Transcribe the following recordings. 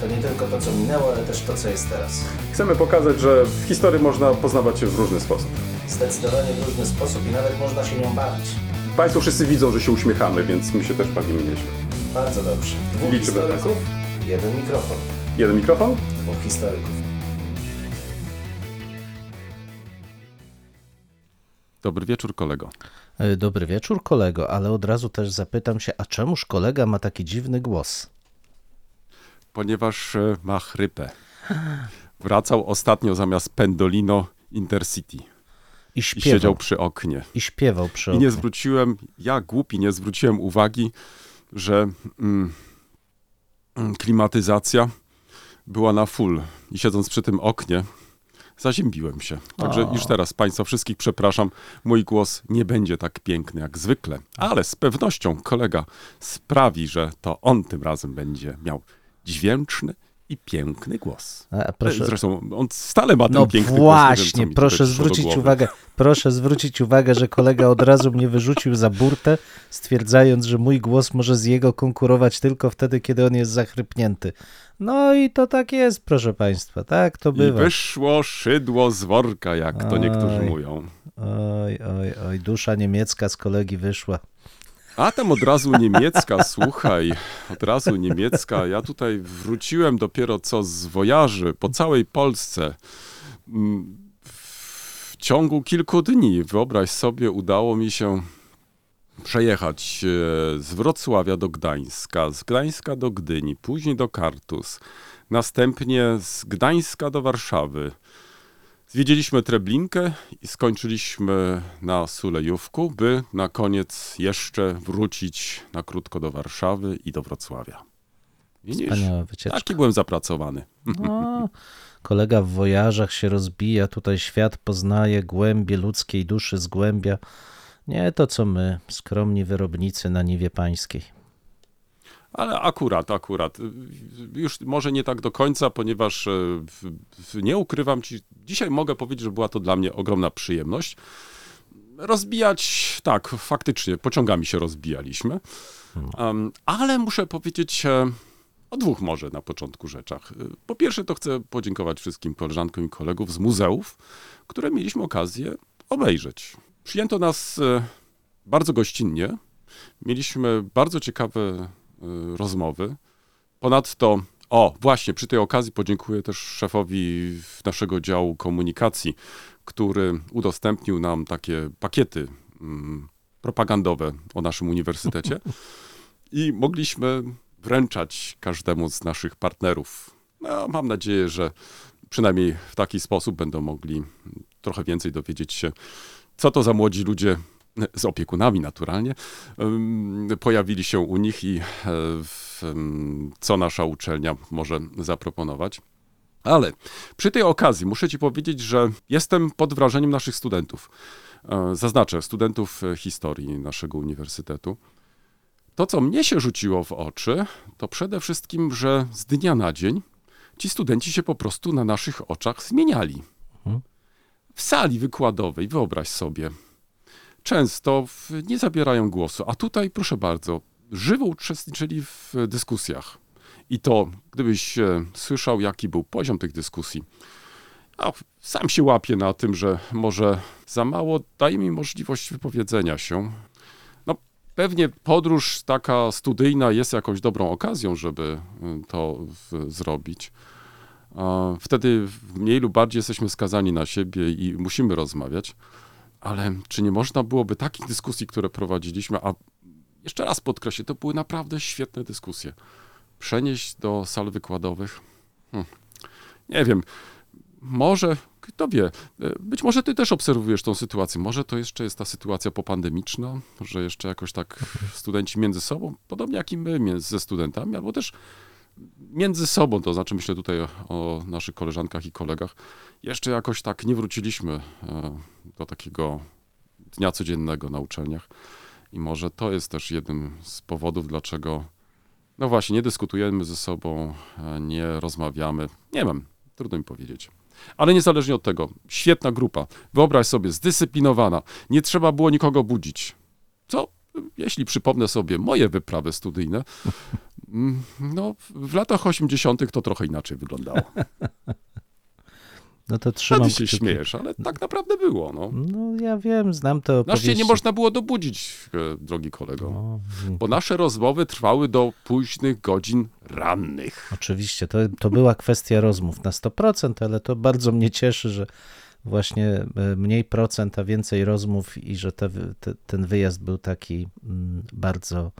To nie tylko to, co minęło, ale też to, co jest teraz. Chcemy pokazać, że w historii można poznawać się w różny sposób. Zdecydowanie w różny sposób i nawet można się nią bawić. Państwo wszyscy widzą, że się uśmiechamy, więc my się też bawimy nieźle. Bardzo dobrze. Dwóch Liczymy historyków, jeden mikrofon. Jeden mikrofon? Dwóch historyków. Dobry wieczór, kolego. E, Dobry wieczór, kolego, ale od razu też zapytam się, a czemuż kolega ma taki dziwny głos? Ponieważ e, ma chrypę. Wracał ostatnio zamiast Pendolino Intercity I i śpiewał, siedział przy oknie. i śpiewał przy I nie oknie. zwróciłem, ja głupi, nie zwróciłem uwagi, że mm, mm, klimatyzacja była na full. I siedząc przy tym oknie, zaziębiłem się. Także O. już teraz Państwa wszystkich przepraszam, mój głos nie będzie tak piękny jak zwykle, ale z pewnością kolega sprawi, że to on tym razem będzie miał dźwięczny i piękny głos. A, proszę, Zresztą on stale ma ten no piękny właśnie, głos. mi proszę zwrócić uwagę, proszę zwrócić uwagę, że kolega od razu mnie wyrzucił za burtę, stwierdzając, że mój głos może z jego konkurować tylko wtedy, kiedy on jest zachrypnięty. No i to tak jest, proszę państwa, tak to I bywa. wyszło szydło z worka, jak to niektórzy mówią. Oj, oj, oj, dusza niemiecka z kolegi wyszła. A tam od razu niemiecka, słuchaj, od razu niemiecka. Ja tutaj wróciłem dopiero co z wojaży po całej Polsce. Mm, W ciągu kilku dni, wyobraź sobie, udało mi się przejechać e, z Wrocławia do Gdańska, z Gdańska do Gdyni, później do Kartus, następnie z Gdańska do Warszawy. Zwiedziliśmy Treblinkę i skończyliśmy na Sulejówku, by na koniec jeszcze wrócić na krótko do Warszawy i do Wrocławia. Widzisz? Wspaniała wycieczka. Taki byłem zapracowany. No, kolega w wojażach się rozbija, tutaj świat poznaje głębie ludzkiej duszy zgłębia. Nie to co my, skromni wyrobnicy na niwie pańskiej. Ale akurat, akurat. Już może nie tak do końca, ponieważ e, nie ukrywam ci, dzisiaj mogę powiedzieć, że była to dla mnie ogromna przyjemność. Rozbijać, tak, faktycznie, pociągami się rozbijaliśmy. Em, ale muszę powiedzieć e, o dwóch może na początku rzeczach. E, Po pierwsze, to chcę podziękować wszystkim koleżankom i kolegów z muzeów, które mieliśmy okazję obejrzeć. Przyjęto nas bardzo gościnnie. Mieliśmy bardzo ciekawe rozmowy. Ponadto, o właśnie, przy tej okazji podziękuję też szefowi naszego działu komunikacji, który udostępnił nam takie pakiety mm, propagandowe o naszym uniwersytecie i mogliśmy wręczać każdemu z naszych partnerów. No, mam nadzieję, że przynajmniej w taki sposób będą mogli trochę więcej dowiedzieć się, co to za młodzi ludzie z opiekunami naturalnie pojawili się u nich i e, w, co nasza uczelnia może zaproponować. Ale przy tej okazji muszę Ci powiedzieć, że jestem pod wrażeniem naszych studentów. E, Zaznaczę, studentów e, historii naszego uniwersytetu. To, co mnie się rzuciło w oczy, to przede wszystkim, że z dnia na dzień ci studenci się po prostu na naszych oczach zmieniali. W sali wykładowej, wyobraź sobie, często nie zabierają głosu, a tutaj, proszę bardzo, żywo uczestniczyli w dyskusjach. I to, gdybyś e, słyszał, jaki był poziom tych dyskusji, a sam się łapię na tym, że może za mało daje mi możliwość wypowiedzenia się. No, pewnie podróż taka studyjna jest jakąś dobrą okazją, żeby y, to zrobić. Wtedy mniej lub bardziej jesteśmy skazani na siebie i musimy rozmawiać. Ale czy nie można byłoby takich dyskusji, które prowadziliśmy, a jeszcze raz podkreślę, to były naprawdę świetne dyskusje, przenieść do sal wykładowych? Hmm. Nie wiem, może, kto wie, e, być może ty też obserwujesz tą sytuację. Może to jeszcze jest ta sytuacja popandemiczna, że jeszcze jakoś tak studenci między sobą, podobnie jak i my ze studentami, albo też między sobą, to znaczy myślę tutaj o, naszych koleżankach i kolegach, jeszcze jakoś tak nie wróciliśmy e, do takiego dnia codziennego na uczelniach. I może to jest też jednym z powodów, dlaczego, no właśnie, nie dyskutujemy ze sobą, e, nie rozmawiamy. Nie wiem, trudno mi powiedzieć. Ale niezależnie od tego, świetna grupa. Wyobraź sobie, zdyscyplinowana. Nie trzeba było nikogo budzić. Co, jeśli przypomnę sobie moje wyprawy studyjne, no w latach 80. to trochę inaczej wyglądało. No to trzymam ty się kciuki. śmiejesz, ale tak naprawdę było. No. No ja wiem, znam te Na opowieści. szczęście nie można było dobudzić, e, drogi kolego. O, mm, Bo nasze rozmowy trwały do późnych godzin rannych. Oczywiście, to, to była kwestia rozmów na 100%, ale to bardzo mnie cieszy, że właśnie e, mniej procent, a więcej rozmów i że te, te, ten wyjazd był taki mm, bardzo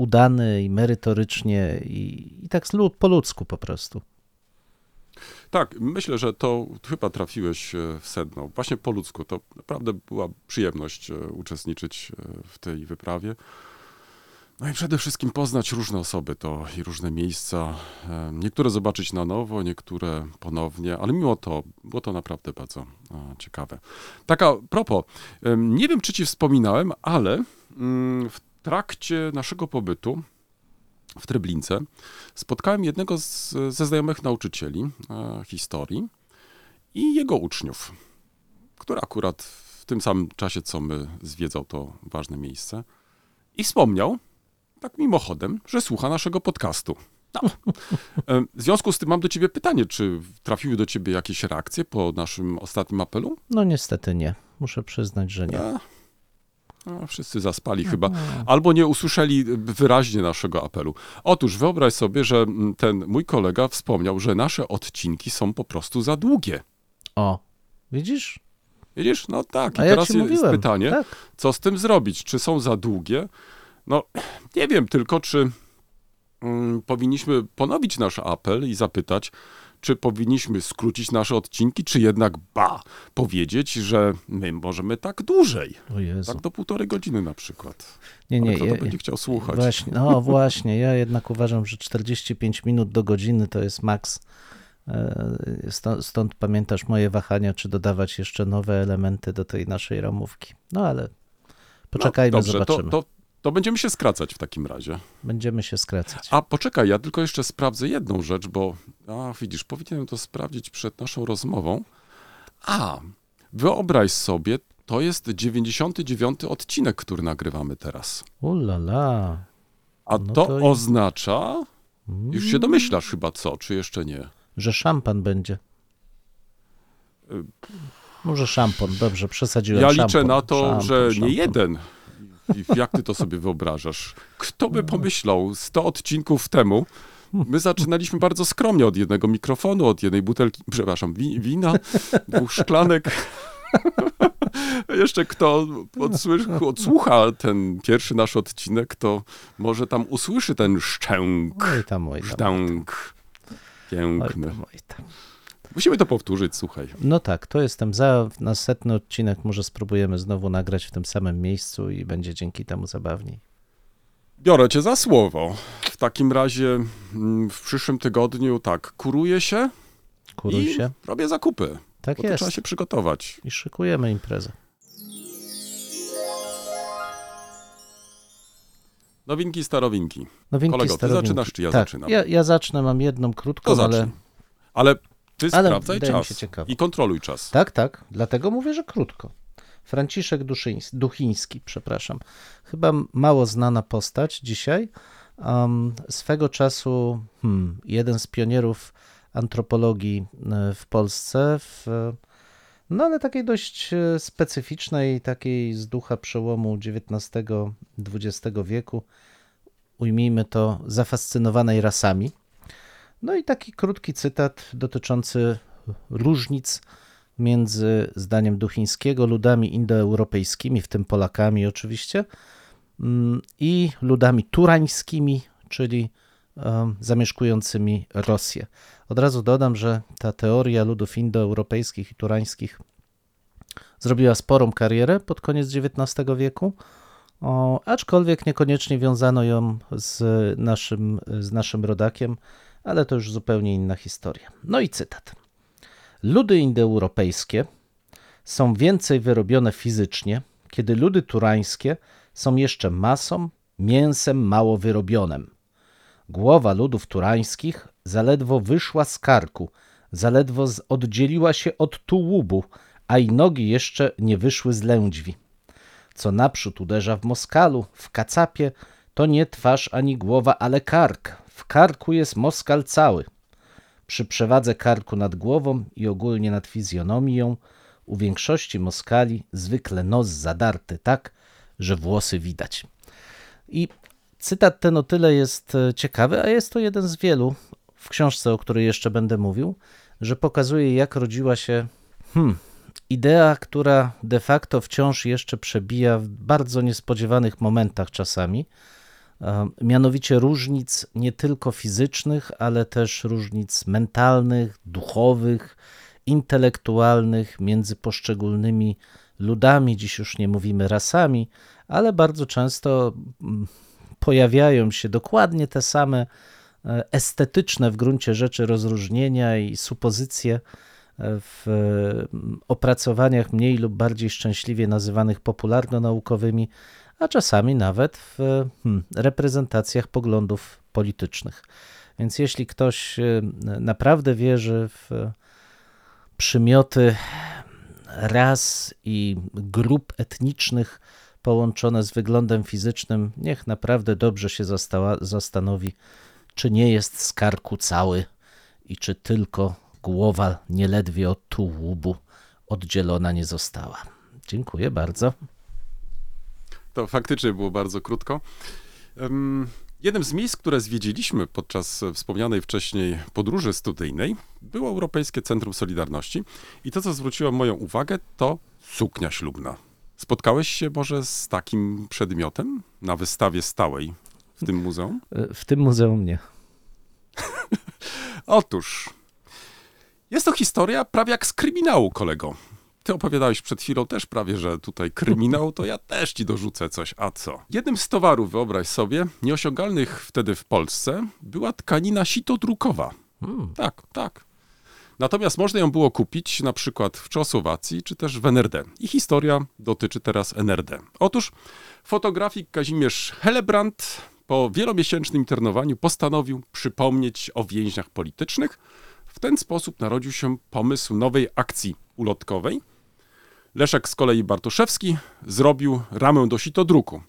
udany i merytorycznie i, i tak po ludzku po prostu. Tak, myślę, że to chyba trafiłeś e, w sedno. Właśnie po ludzku. To naprawdę była przyjemność e, uczestniczyć e, w tej wyprawie. No i przede wszystkim poznać różne osoby to i różne miejsca. Niektóre zobaczyć na nowo, niektóre ponownie, ale mimo to było to naprawdę bardzo ciekawe. Taka propos, nie wiem czy ci wspominałem, ale mm, w trakcie naszego pobytu w Treblince spotkałem jednego z, ze znajomych nauczycieli e, historii i jego uczniów, który akurat w tym samym czasie, co my zwiedzał to ważne miejsce i wspomniał, tak mimochodem, że słucha naszego podcastu. No. E, W związku z tym mam do ciebie pytanie, czy trafiły do ciebie jakieś reakcje po naszym ostatnim apelu? No niestety nie, muszę przyznać, że nie. A, no, wszyscy zaspali chyba, albo nie usłyszeli wyraźnie naszego apelu. Otóż wyobraź sobie, że ten mój kolega wspomniał, że nasze odcinki są po prostu za długie. O, widzisz? Widzisz? No tak. I ja teraz jest mówiłem. pytanie, Tak. co z tym zrobić? Czy są za długie? No, nie wiem tylko, czy mm, powinniśmy ponowić nasz apel i zapytać, czy powinniśmy skrócić nasze odcinki, czy jednak ba, powiedzieć, że my możemy tak dłużej. Tak do półtorej godziny na przykład. Nie, Ale nie, kto ja- to będzie chciał słuchać? Właśnie, no właśnie, ja jednak uważam, że 45 minut do godziny to jest maks. E, Stąd, stąd pamiętasz moje wahania, czy dodawać jeszcze nowe elementy do tej naszej ramówki. No ale poczekajmy, no, dobrze, zobaczymy. To, to, to będziemy się skracać w takim razie. Będziemy się skracać. A poczekaj, ja tylko jeszcze sprawdzę jedną rzecz, bo a, widzisz, powinienem to sprawdzić przed naszą rozmową. A, wyobraź sobie, to jest 99 odcinek, który nagrywamy teraz. Ulala. A No to, to oznacza, już się domyślasz chyba co, czy jeszcze nie? Że szampan będzie. Y, Może szampon, dobrze, przesadziłem. Ja szampon, liczę na to, szampon, że nie szampon. jeden. I Jak ty to sobie wyobrażasz? Kto by pomyślał 100 odcinków temu? My zaczynaliśmy bardzo skromnie od jednego mikrofonu, od jednej butelki, przepraszam, wi- wina, dwóch szklanek. Jeszcze kto odsłucha ten pierwszy nasz odcinek, to może tam usłyszy ten szczęk, Oj tam, oj tam. szczęk. Oj Piękny. tam, oj tam. Musimy to powtórzyć, słuchaj. No tak, to jestem za. Na setny odcinek może spróbujemy znowu nagrać w tym samym miejscu i będzie dzięki temu zabawniej. Biorę cię za słowo. W takim razie mm, w przyszłym tygodniu tak, kuruję się Kuruj i się. robię zakupy. Tak to jest. trzeba się przygotować. I szykujemy imprezę. Nowinki, starowinki. Nowinki Kolego, ty starowinki. zaczynasz, czy ja tak, zaczynam? Ja, ja zacznę, mam jedną To krótką, ale... zacznij. Ale ty Ale sprawdzaj czas i kontroluj czas. Tak, tak, dlatego mówię, że krótko. Franciszek Duszyński, Duchiński, przepraszam. Chyba mało znana postać dzisiaj. Um, swego czasu hmm, jeden z pionierów antropologii e, w Polsce, w, no ale takiej dość e, specyficznej, takiej z ducha przełomu XIX-XX wieku, ujmijmy to, zafascynowanej rasami. No i taki krótki cytat dotyczący różnic między zdaniem Duchińskiego ludami indoeuropejskimi, w tym Polakami oczywiście, mm, i ludami turańskimi, czyli zamieszkującymi Rosję. Od razu dodam, że ta teoria ludów indoeuropejskich i turańskich zrobiła sporą karierę pod koniec XIX wieku, aczkolwiek niekoniecznie wiązano ją z naszym, z naszym rodakiem, ale to już zupełnie inna historia. No i cytat. Ludy indoeuropejskie są więcej wyrobione fizycznie, kiedy ludy turańskie są jeszcze masą, mięsem mało wyrobionym. Głowa ludów turańskich zaledwo wyszła z karku, zaledwo oddzieliła się od tułubu, a i nogi jeszcze nie wyszły z lędźwi. Co naprzód uderza w Moskalu, w kacapie, to nie twarz ani głowa, ale kark. W karku jest Moskal cały. Przy przewadze karku nad głową i ogólnie nad fizjonomią, u większości Moskali zwykle nos zadarty tak, że włosy widać. I cytat ten o tyle jest e, ciekawy, a jest to jeden z wielu w książce, o której jeszcze będę mówił, że pokazuje, jak rodziła się hmm, idea, która de facto wciąż jeszcze przebija w bardzo niespodziewanych momentach czasami, mianowicie różnic nie tylko fizycznych, ale też różnic mentalnych, duchowych, intelektualnych między poszczególnymi ludami, dziś już nie mówimy rasami, ale bardzo często mm, pojawiają się dokładnie te same e, estetyczne w gruncie rzeczy rozróżnienia i supozycje e, w mm, opracowaniach mniej lub bardziej szczęśliwie nazywanych popularno-naukowymi, a czasami nawet w hmm, reprezentacjach poglądów politycznych. Więc jeśli ktoś e, naprawdę wierzy w przymioty ras i grup etnicznych połączone z wyglądem fizycznym, niech naprawdę dobrze się zastanowi, czy nie jest z karku cały i czy tylko głowa nieledwie od tułubu oddzielona nie została. Dziękuję bardzo. To faktycznie było bardzo krótko. Jednym z miejsc, które zwiedziliśmy podczas wspomnianej wcześniej podróży studyjnej, było Europejskie Centrum Solidarności. I to, co zwróciło moją uwagę, to suknia ślubna. Spotkałeś się może z takim przedmiotem na wystawie stałej w tym muzeum? E, W tym muzeum nie. Otóż, jest to historia prawie jak z kryminału, kolego. Ty opowiadałeś przed chwilą też prawie, że tutaj kryminał, to ja też ci dorzucę coś. A co? Jednym z towarów, wyobraź sobie, nieosiągalnych wtedy w Polsce, była tkanina sitodrukowa. Tak, tak. Natomiast można ją było kupić na przykład w Czechosłowacji czy też w NRD. I historia dotyczy teraz NRD. Otóż fotografik Kazimierz Helebrand po wielomiesięcznym internowaniu postanowił przypomnieć o więźniach politycznych. W ten sposób narodził się pomysł nowej akcji ulotkowej. Leszek z kolei Bartoszewski zrobił ramę do sitodruku.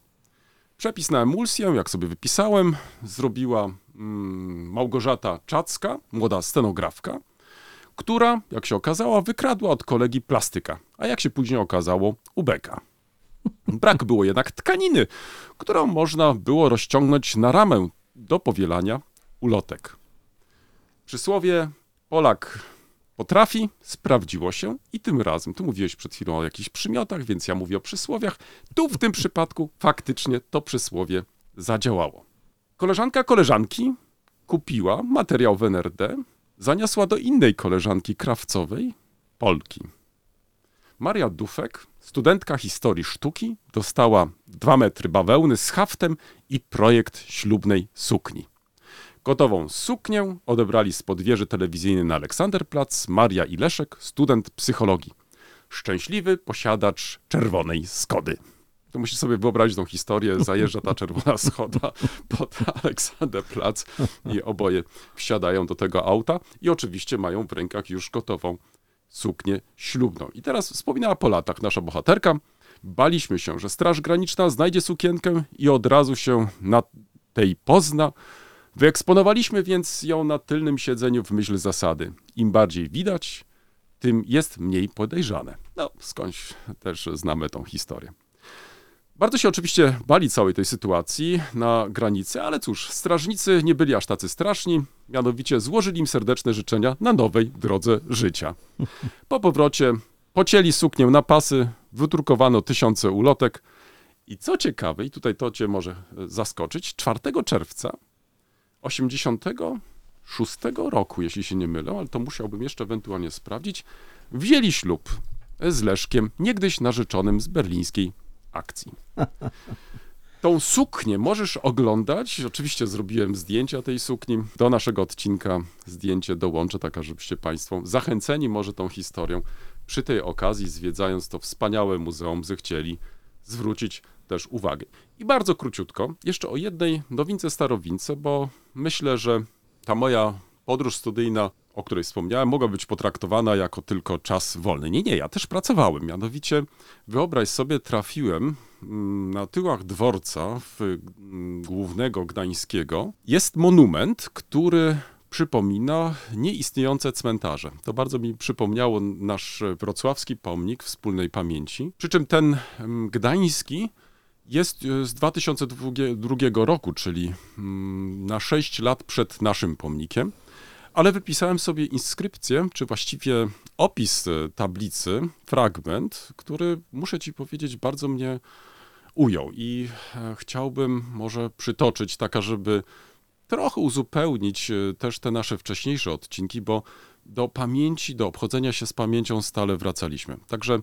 Przepis na emulsję, jak sobie wypisałem, zrobiła mm, Małgorzata Czacka, młoda scenografka, która, jak się okazało, wykradła od kolegi plastyka, a jak się później okazało, ubeka. Brak było jednak tkaniny, którą można było rozciągnąć na ramę do powielania ulotek. Przysłowie Polak potrafi, sprawdziło się i tym razem, tu mówiłeś przed chwilą o jakichś przymiotach, więc ja mówię o przysłowiach, tu w tym przypadku faktycznie to przysłowie zadziałało. Koleżanka koleżanki kupiła materiał w NRD, zaniosła do innej koleżanki krawcowej, Polki. Maria Dufek, studentka historii sztuki, dostała dwa metry bawełny z haftem i projekt ślubnej sukni. Gotową suknię odebrali z podwieży telewizyjnej na Aleksanderplatz Maria i Leszek, student psychologii. Szczęśliwy posiadacz czerwonej Skody. To musisz sobie wyobrazić tą historię. Zajeżdża ta czerwona schoda pod Aleksanderplatz i oboje wsiadają do tego auta i oczywiście mają w rękach już gotową suknię ślubną. I teraz wspominała po latach nasza bohaterka. Baliśmy się, że Straż Graniczna znajdzie sukienkę i od razu się na tej pozna. Wyeksponowaliśmy więc ją na tylnym siedzeniu w myśl zasady. Im bardziej widać, tym jest mniej podejrzane. No, skądś też znamy tą historię. Bardzo się oczywiście bali całej tej sytuacji na granicy, ale cóż, strażnicy nie byli aż tacy straszni, mianowicie złożyli im serdeczne życzenia na nowej drodze życia. Po powrocie pocięli suknię na pasy, wydrukowano tysiące ulotek i co ciekawe, i tutaj to cię może zaskoczyć, 4 czerwca 86 roku, jeśli się nie mylę, ale to musiałbym jeszcze ewentualnie sprawdzić, wzięli ślub z Leszkiem, niegdyś narzeczonym z berlińskiej akcji. Tą suknię możesz oglądać. Oczywiście zrobiłem zdjęcia tej sukni. Do naszego odcinka zdjęcie dołączę, taka żebyście Państwo zachęceni może tą historią przy tej okazji, zwiedzając to wspaniałe muzeum, zechcieli zwrócić też uwagę. I bardzo króciutko, jeszcze o jednej nowince starowince, bo myślę, że ta moja podróż studyjna, o której wspomniałem, mogła być potraktowana jako tylko czas wolny. Nie, nie, ja też pracowałem. Mianowicie, wyobraź sobie, trafiłem mm, na tyłach dworca w, mm, głównego gdańskiego. Jest monument, który przypomina nieistniejące cmentarze. To bardzo mi przypomniało nasz wrocławski pomnik wspólnej pamięci. Przy czym ten mm, gdański jest e, z 2002 roku, czyli mm, na 6 lat przed naszym pomnikiem, ale wypisałem sobie inskrypcję, czy właściwie opis e, tablicy, fragment, który muszę ci powiedzieć, bardzo mnie ujął i e, chciałbym może przytoczyć, taka, żeby trochę uzupełnić e, też te nasze wcześniejsze odcinki, bo do pamięci, do obchodzenia się z pamięcią stale wracaliśmy. Także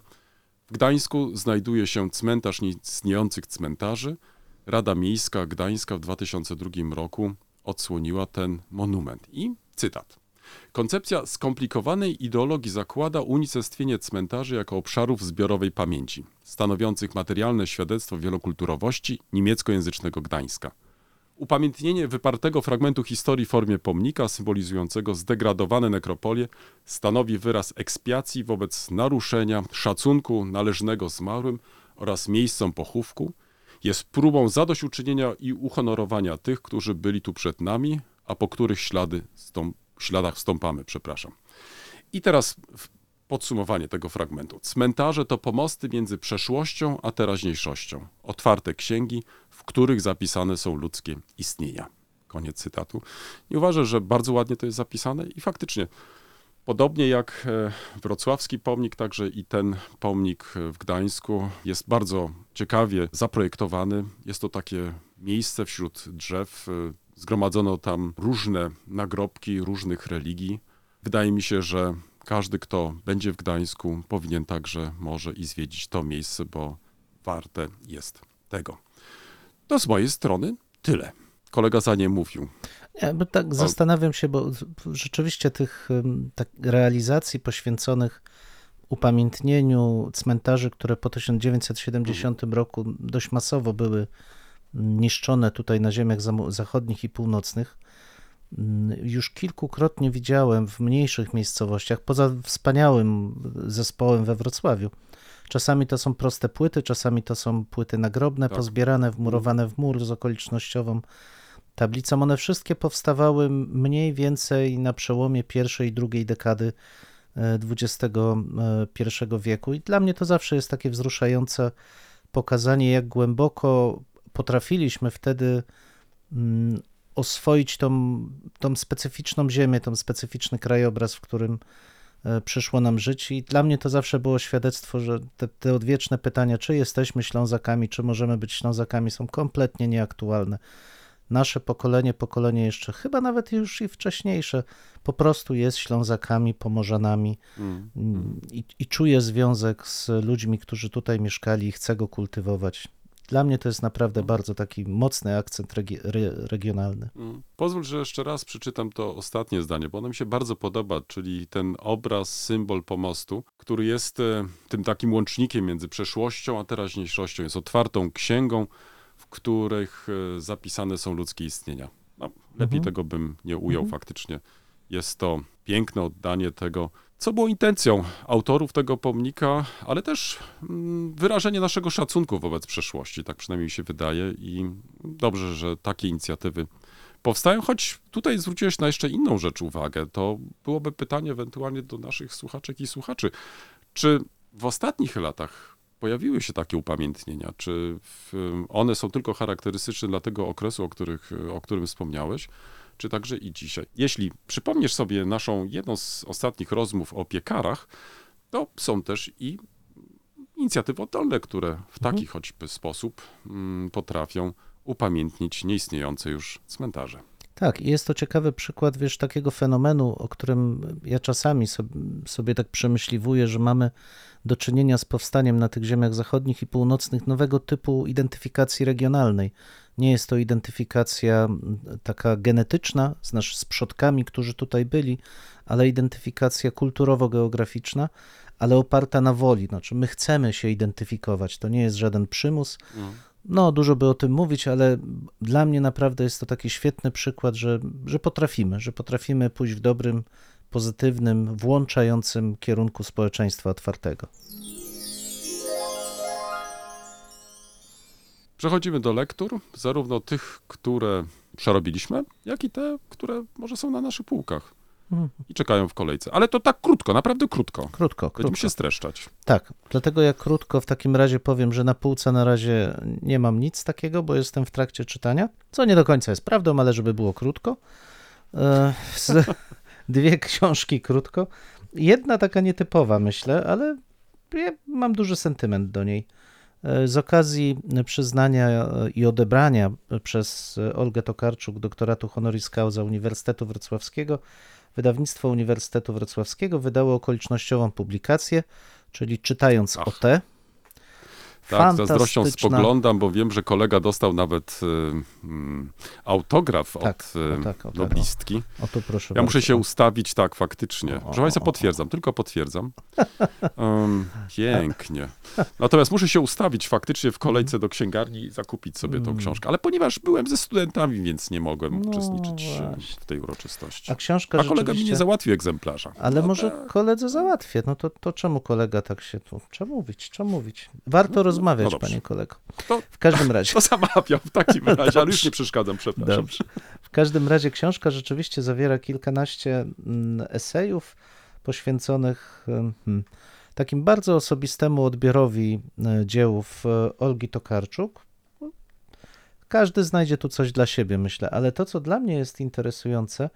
w Gdańsku znajduje się cmentarz nieistniejących cmentarzy. Rada Miejska Gdańska w 2002 roku odsłoniła ten monument. I cytat. Koncepcja skomplikowanej ideologii zakłada unicestwienie cmentarzy jako obszarów zbiorowej pamięci, stanowiących materialne świadectwo wielokulturowości niemieckojęzycznego Gdańska. Upamiętnienie wypartego fragmentu historii w formie pomnika symbolizującego zdegradowane nekropolie stanowi wyraz ekspiacji wobec naruszenia szacunku należnego zmarłym oraz miejscom pochówku, jest próbą zadośćuczynienia i uhonorowania tych, którzy byli tu przed nami, a po których ślady stąp, śladach stąpamy, przepraszam. I teraz podsumowanie tego fragmentu. Cmentarze to pomosty między przeszłością a teraźniejszością. Otwarte księgi, w których zapisane są ludzkie istnienia. Koniec cytatu. Nie uważasz, że bardzo ładnie to jest zapisane? I faktycznie, podobnie jak e, wrocławski pomnik, także i ten pomnik w Gdańsku jest bardzo ciekawie zaprojektowany. Jest to takie miejsce wśród drzew. e, Zgromadzono tam różne nagrobki różnych religii. Wydaje mi się, że każdy, kto będzie w Gdańsku, powinien także może i zwiedzić to miejsce, bo warte jest tego. To z mojej strony tyle. Kolega za nie mówił. Ja bo tak zastanawiam się, bo rzeczywiście tych tak, realizacji poświęconych upamiętnieniu cmentarzy, które po 1970 roku dość masowo były niszczone tutaj na ziemiach zachodnich i północnych, mm, już kilkukrotnie widziałem w mniejszych miejscowościach, poza wspaniałym zespołem we Wrocławiu. Czasami to są proste płyty, czasami to są płyty nagrobne, Tak. pozbierane, wmurowane w mur z okolicznościową tablicą. One wszystkie powstawały mniej więcej na przełomie pierwszej i drugiej dekady e, XXI wieku. I dla mnie to zawsze jest takie wzruszające pokazanie, jak głęboko potrafiliśmy wtedy mm, oswoić tą, tą specyficzną ziemię, tą specyficzny krajobraz, w którym e, przyszło nam żyć. I dla mnie to zawsze było świadectwo, że te, te odwieczne pytania, czy jesteśmy Ślązakami, czy możemy być Ślązakami, są kompletnie nieaktualne nasze pokolenie, pokolenie jeszcze chyba nawet już i wcześniejsze, po prostu jest Ślązakami, Pomorzanami Mm. mm, i, i czuje związek z ludźmi, którzy tutaj mieszkali i chce go kultywować. Dla mnie to jest naprawdę bardzo taki mocny akcent regi- re, regionalny. Mm. Pozwól, że jeszcze raz przeczytam to ostatnie zdanie, bo ono mi się bardzo podoba, czyli ten obraz, symbol pomostu, który jest e, tym takim łącznikiem między przeszłością a teraźniejszością. Jest otwartą księgą, w których e, zapisane są ludzkie istnienia. No, lepiej Mhm. tego bym nie ujął faktycznie. Jest to piękne oddanie tego, co było intencją autorów tego pomnika, ale też mm, wyrażenie naszego szacunku wobec przeszłości, tak przynajmniej mi się wydaje i dobrze, że takie inicjatywy powstają, choć tutaj zwróciłeś na jeszcze inną rzecz uwagę. To byłoby pytanie ewentualnie do naszych słuchaczek i słuchaczy. Czy w ostatnich latach pojawiły się takie upamiętnienia? Czy one są tylko charakterystyczne dla tego okresu, o, których, o którym wspomniałeś? Czy także i dzisiaj? Jeśli przypomnisz sobie naszą jedną z ostatnich rozmów o piekarach, to są też i inicjatywy oddolne, które w taki choćby sposób mm, potrafią upamiętnić nieistniejące już cmentarze. Tak, i jest to ciekawy przykład, wiesz, takiego fenomenu, o którym ja czasami sobie, sobie tak przemyśliwuję, że mamy do czynienia z powstaniem na tych ziemiach zachodnich i północnych nowego typu identyfikacji regionalnej. Nie jest to identyfikacja taka genetyczna z, nasz, z przodkami, którzy tutaj byli, ale identyfikacja kulturowo-geograficzna, ale oparta na woli. Znaczy, my chcemy się identyfikować, to nie jest żaden przymus. No, dużo by o tym mówić, ale dla mnie naprawdę jest to taki świetny przykład, że, że potrafimy, że potrafimy pójść w dobrym, pozytywnym, włączającym kierunku społeczeństwa otwartego. Przechodzimy do lektur, zarówno tych, które przerobiliśmy, jak i te, które może są na naszych półkach i czekają w kolejce. Ale to tak krótko, naprawdę krótko. Krótko, Będziemy krótko. się streszczać. Tak, dlatego ja krótko w takim razie powiem, że na półce na razie nie mam nic takiego, bo jestem w trakcie czytania, co nie do końca jest prawdą, ale żeby było krótko. E, dwie książki krótko. Jedna taka nietypowa, myślę, ale ja mam duży sentyment do niej. E, Z okazji przyznania e, i odebrania przez Olgę Tokarczuk doktoratu honoris causa Uniwersytetu Wrocławskiego, wydawnictwo Uniwersytetu Wrocławskiego wydało okolicznościową publikację, czyli czytając Ach. o te. Tak, z zazdrością spoglądam, bo wiem, że kolega dostał nawet y, mm, autograf Tak, od y, o tak, o o. noblistki. O tu proszę Ja muszę bardzo. się ustawić, tak, faktycznie. O, Proszę Państwa, potwierdzam, tylko potwierdzam. Um, pięknie. Natomiast muszę się ustawić faktycznie w kolejce do księgarni i zakupić sobie tą Mm. książkę. Ale ponieważ byłem ze studentami, więc nie mogłem No uczestniczyć e, właśnie. w tej uroczystości. A książka A kolega mi nie załatwił egzemplarza. Ale No może tak. koledze załatwię. No to, to czemu kolega tak się tu... Czemu mówić? Czemu mówić? Warto rozmawiać, no panie kolego. To- W każdym razie... To zamawiam w takim razie, ale już nie przeszkadzam, przepraszam. Dobrze. W każdym razie książka rzeczywiście zawiera kilkanaście mm, esejów poświęconych em, hmm, takim bardzo osobistemu odbiorowi e, dziełów e, Olgi Tokarczuk. Każdy znajdzie tu coś dla siebie, myślę, ale to, co dla mnie jest interesujące,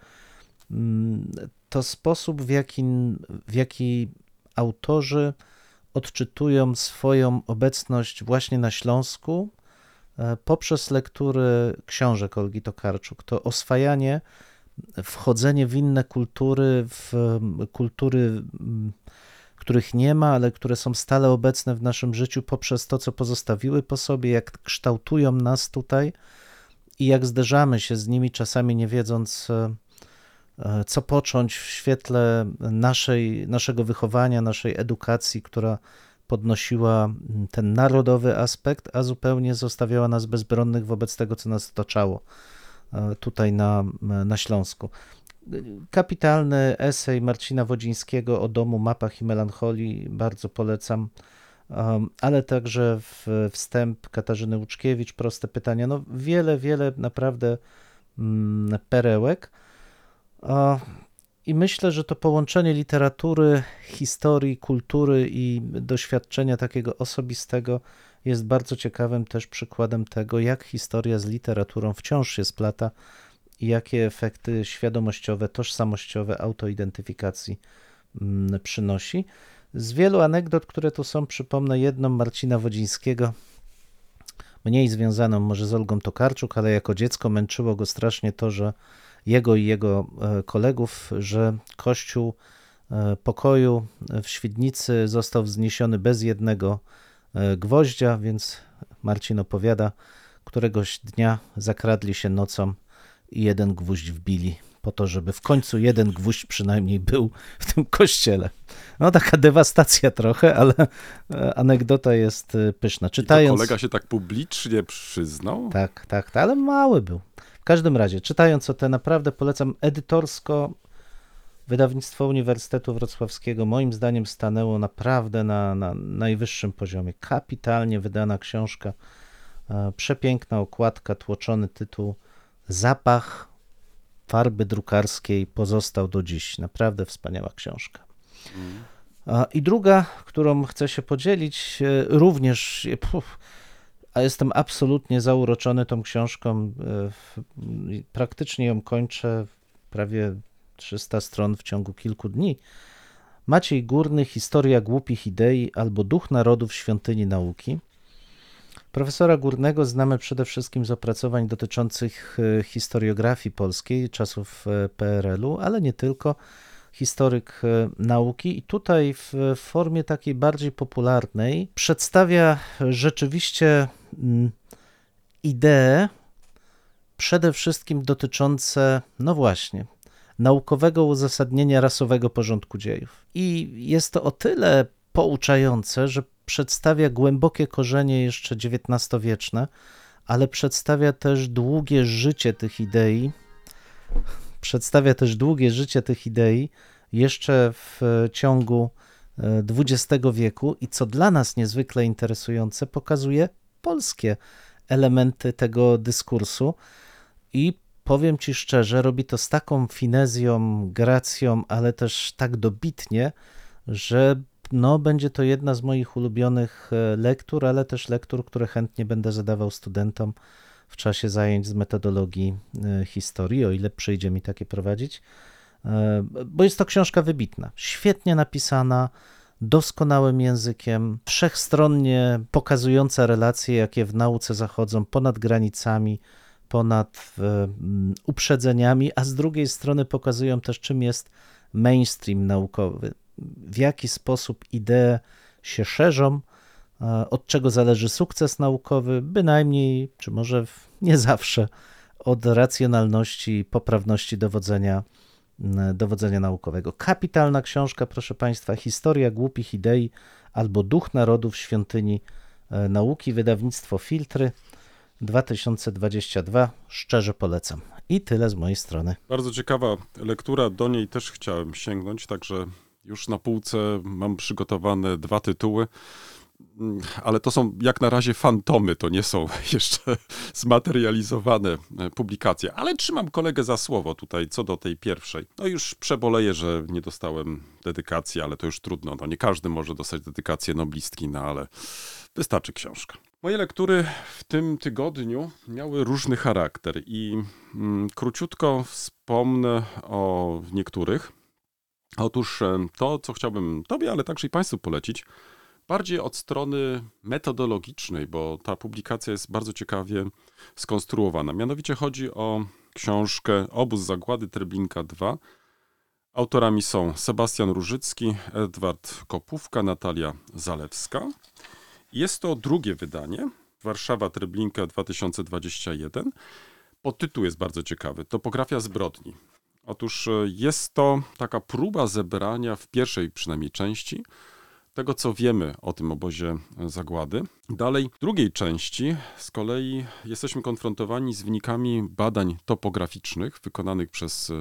mm, to sposób, w jaki, w jaki autorzy odczytują swoją obecność właśnie na Śląsku, e, poprzez lektury książek Olgi Tokarczuk. To oswajanie, wchodzenie w inne kultury, w kultury, których nie ma, ale które są stale obecne w naszym życiu poprzez to, co pozostawiły po sobie, jak kształtują nas tutaj i jak zderzamy się z nimi, czasami nie wiedząc, e, co począć w świetle naszej, naszego wychowania, naszej edukacji, która podnosiła mm, ten narodowy aspekt, a zupełnie zostawiała nas bezbronnych wobec tego, co nas otaczało e, tutaj na, na Śląsku. Kapitalny esej Marcina Wodzińskiego o domu, mapach i melancholii, bardzo polecam. Ale także wstęp Katarzyny Łuczkiewicz, proste pytania. No wiele, wiele naprawdę mm, perełek. I myślę, że to połączenie literatury, historii, kultury i doświadczenia takiego osobistego jest bardzo ciekawym też przykładem tego, jak historia z literaturą wciąż się splata i jakie efekty świadomościowe, tożsamościowe, autoidentyfikacji mm, przynosi. Z wielu anegdot, które tu są, przypomnę jedną Marcina Wodzińskiego, mniej związaną może z Olgą Tokarczuk, ale jako dziecko męczyło go strasznie to, że jego i jego e, kolegów, że kościół e, pokoju w Świdnicy został wzniesiony bez jednego e, gwoździa, więc Marcin opowiada, któregoś dnia zakradli się nocą i jeden gwóźdź wbili, po to, żeby w końcu jeden gwóźdź przynajmniej był w tym kościele. No taka dewastacja trochę, ale anegdota jest pyszna. I to Czytając... kolega się tak publicznie przyznał? Tak, tak, tak, ale mały był. W każdym razie, czytając o te, naprawdę polecam edytorsko. Wydawnictwo Uniwersytetu Wrocławskiego moim zdaniem stanęło naprawdę na, na najwyższym poziomie. Kapitalnie wydana książka, e, przepiękna okładka, tłoczony tytuł, zapach farby drukarskiej pozostał do dziś. Naprawdę wspaniała książka. A, I druga, którą chcę się podzielić, e, również e, puf, a jestem absolutnie zauroczony tą książką. e, Praktycznie ją kończę, prawie 300 stron w ciągu kilku dni. Maciej Górny, Historia głupich idei albo Duch narodów świątyni nauki. Profesora Górnego znamy przede wszystkim z opracowań dotyczących e, historiografii polskiej czasów e, PRL-u, ale nie tylko. Historyk e, nauki i tutaj w formie takiej bardziej popularnej przedstawia rzeczywiście mm, idee przede wszystkim dotyczące, no właśnie, naukowego uzasadnienia rasowego porządku dziejów. I jest to o tyle pouczające, że przedstawia głębokie korzenie jeszcze XIX-wieczne, ale przedstawia też długie życie tych idei. Przedstawia też długie życie tych idei jeszcze w ciągu e, XX wieku i co dla nas niezwykle interesujące, pokazuje polskie elementy tego dyskursu. I powiem Ci szczerze, robi to z taką finezją, gracją, ale też tak dobitnie, że no, będzie to jedna z moich ulubionych e, lektur, ale też lektur, które chętnie będę zadawał studentom w czasie zajęć z metodologii e, historii, o ile przyjdzie mi takie prowadzić, E, bo jest to książka wybitna, świetnie napisana, doskonałym językiem, wszechstronnie pokazująca relacje, jakie w nauce zachodzą ponad granicami, ponad e, mm, uprzedzeniami, a z drugiej strony pokazują też, czym jest mainstream naukowy, w jaki sposób idee się szerzą, od czego zależy sukces naukowy, bynajmniej, czy może nie zawsze, od racjonalności i poprawności dowodzenia, dowodzenia naukowego. Kapitalna książka, proszę Państwa, Historia głupich idei albo Duch Narodów Świątyni e, Nauki, wydawnictwo Filtry 2022. Szczerze polecam. I tyle z mojej strony. Bardzo ciekawa lektura, do niej też chciałem sięgnąć, także już na półce mam przygotowane dwa tytuły, ale to są jak na razie fantomy, to nie są jeszcze zmaterializowane e, publikacje. Ale trzymam kolegę za słowo tutaj co do tej pierwszej. No już przeboleję, że nie dostałem dedykacji, ale to już trudno. No nie każdy może dostać dedykację noblistki, no ale wystarczy książka. Moje lektury w tym tygodniu miały różny charakter i mm, króciutko wspomnę o niektórych. Otóż e, to, co chciałbym Tobie, ale także i Państwu polecić, bardziej od strony metodologicznej, bo ta publikacja jest bardzo ciekawie skonstruowana. Mianowicie chodzi o książkę Obóz Zagłady Treblinka 2. Autorami są Sebastian Różycki, Edward Kopówka, Natalia Zalewska. Jest to drugie wydanie, Warszawa Treblinka 2021. Podtytuł jest bardzo ciekawy, Topografia zbrodni. Otóż e, jest to taka próba zebrania w pierwszej przynajmniej części tego, co wiemy o tym obozie zagłady. Dalej, w drugiej części z kolei jesteśmy konfrontowani z wynikami badań topograficznych wykonanych przez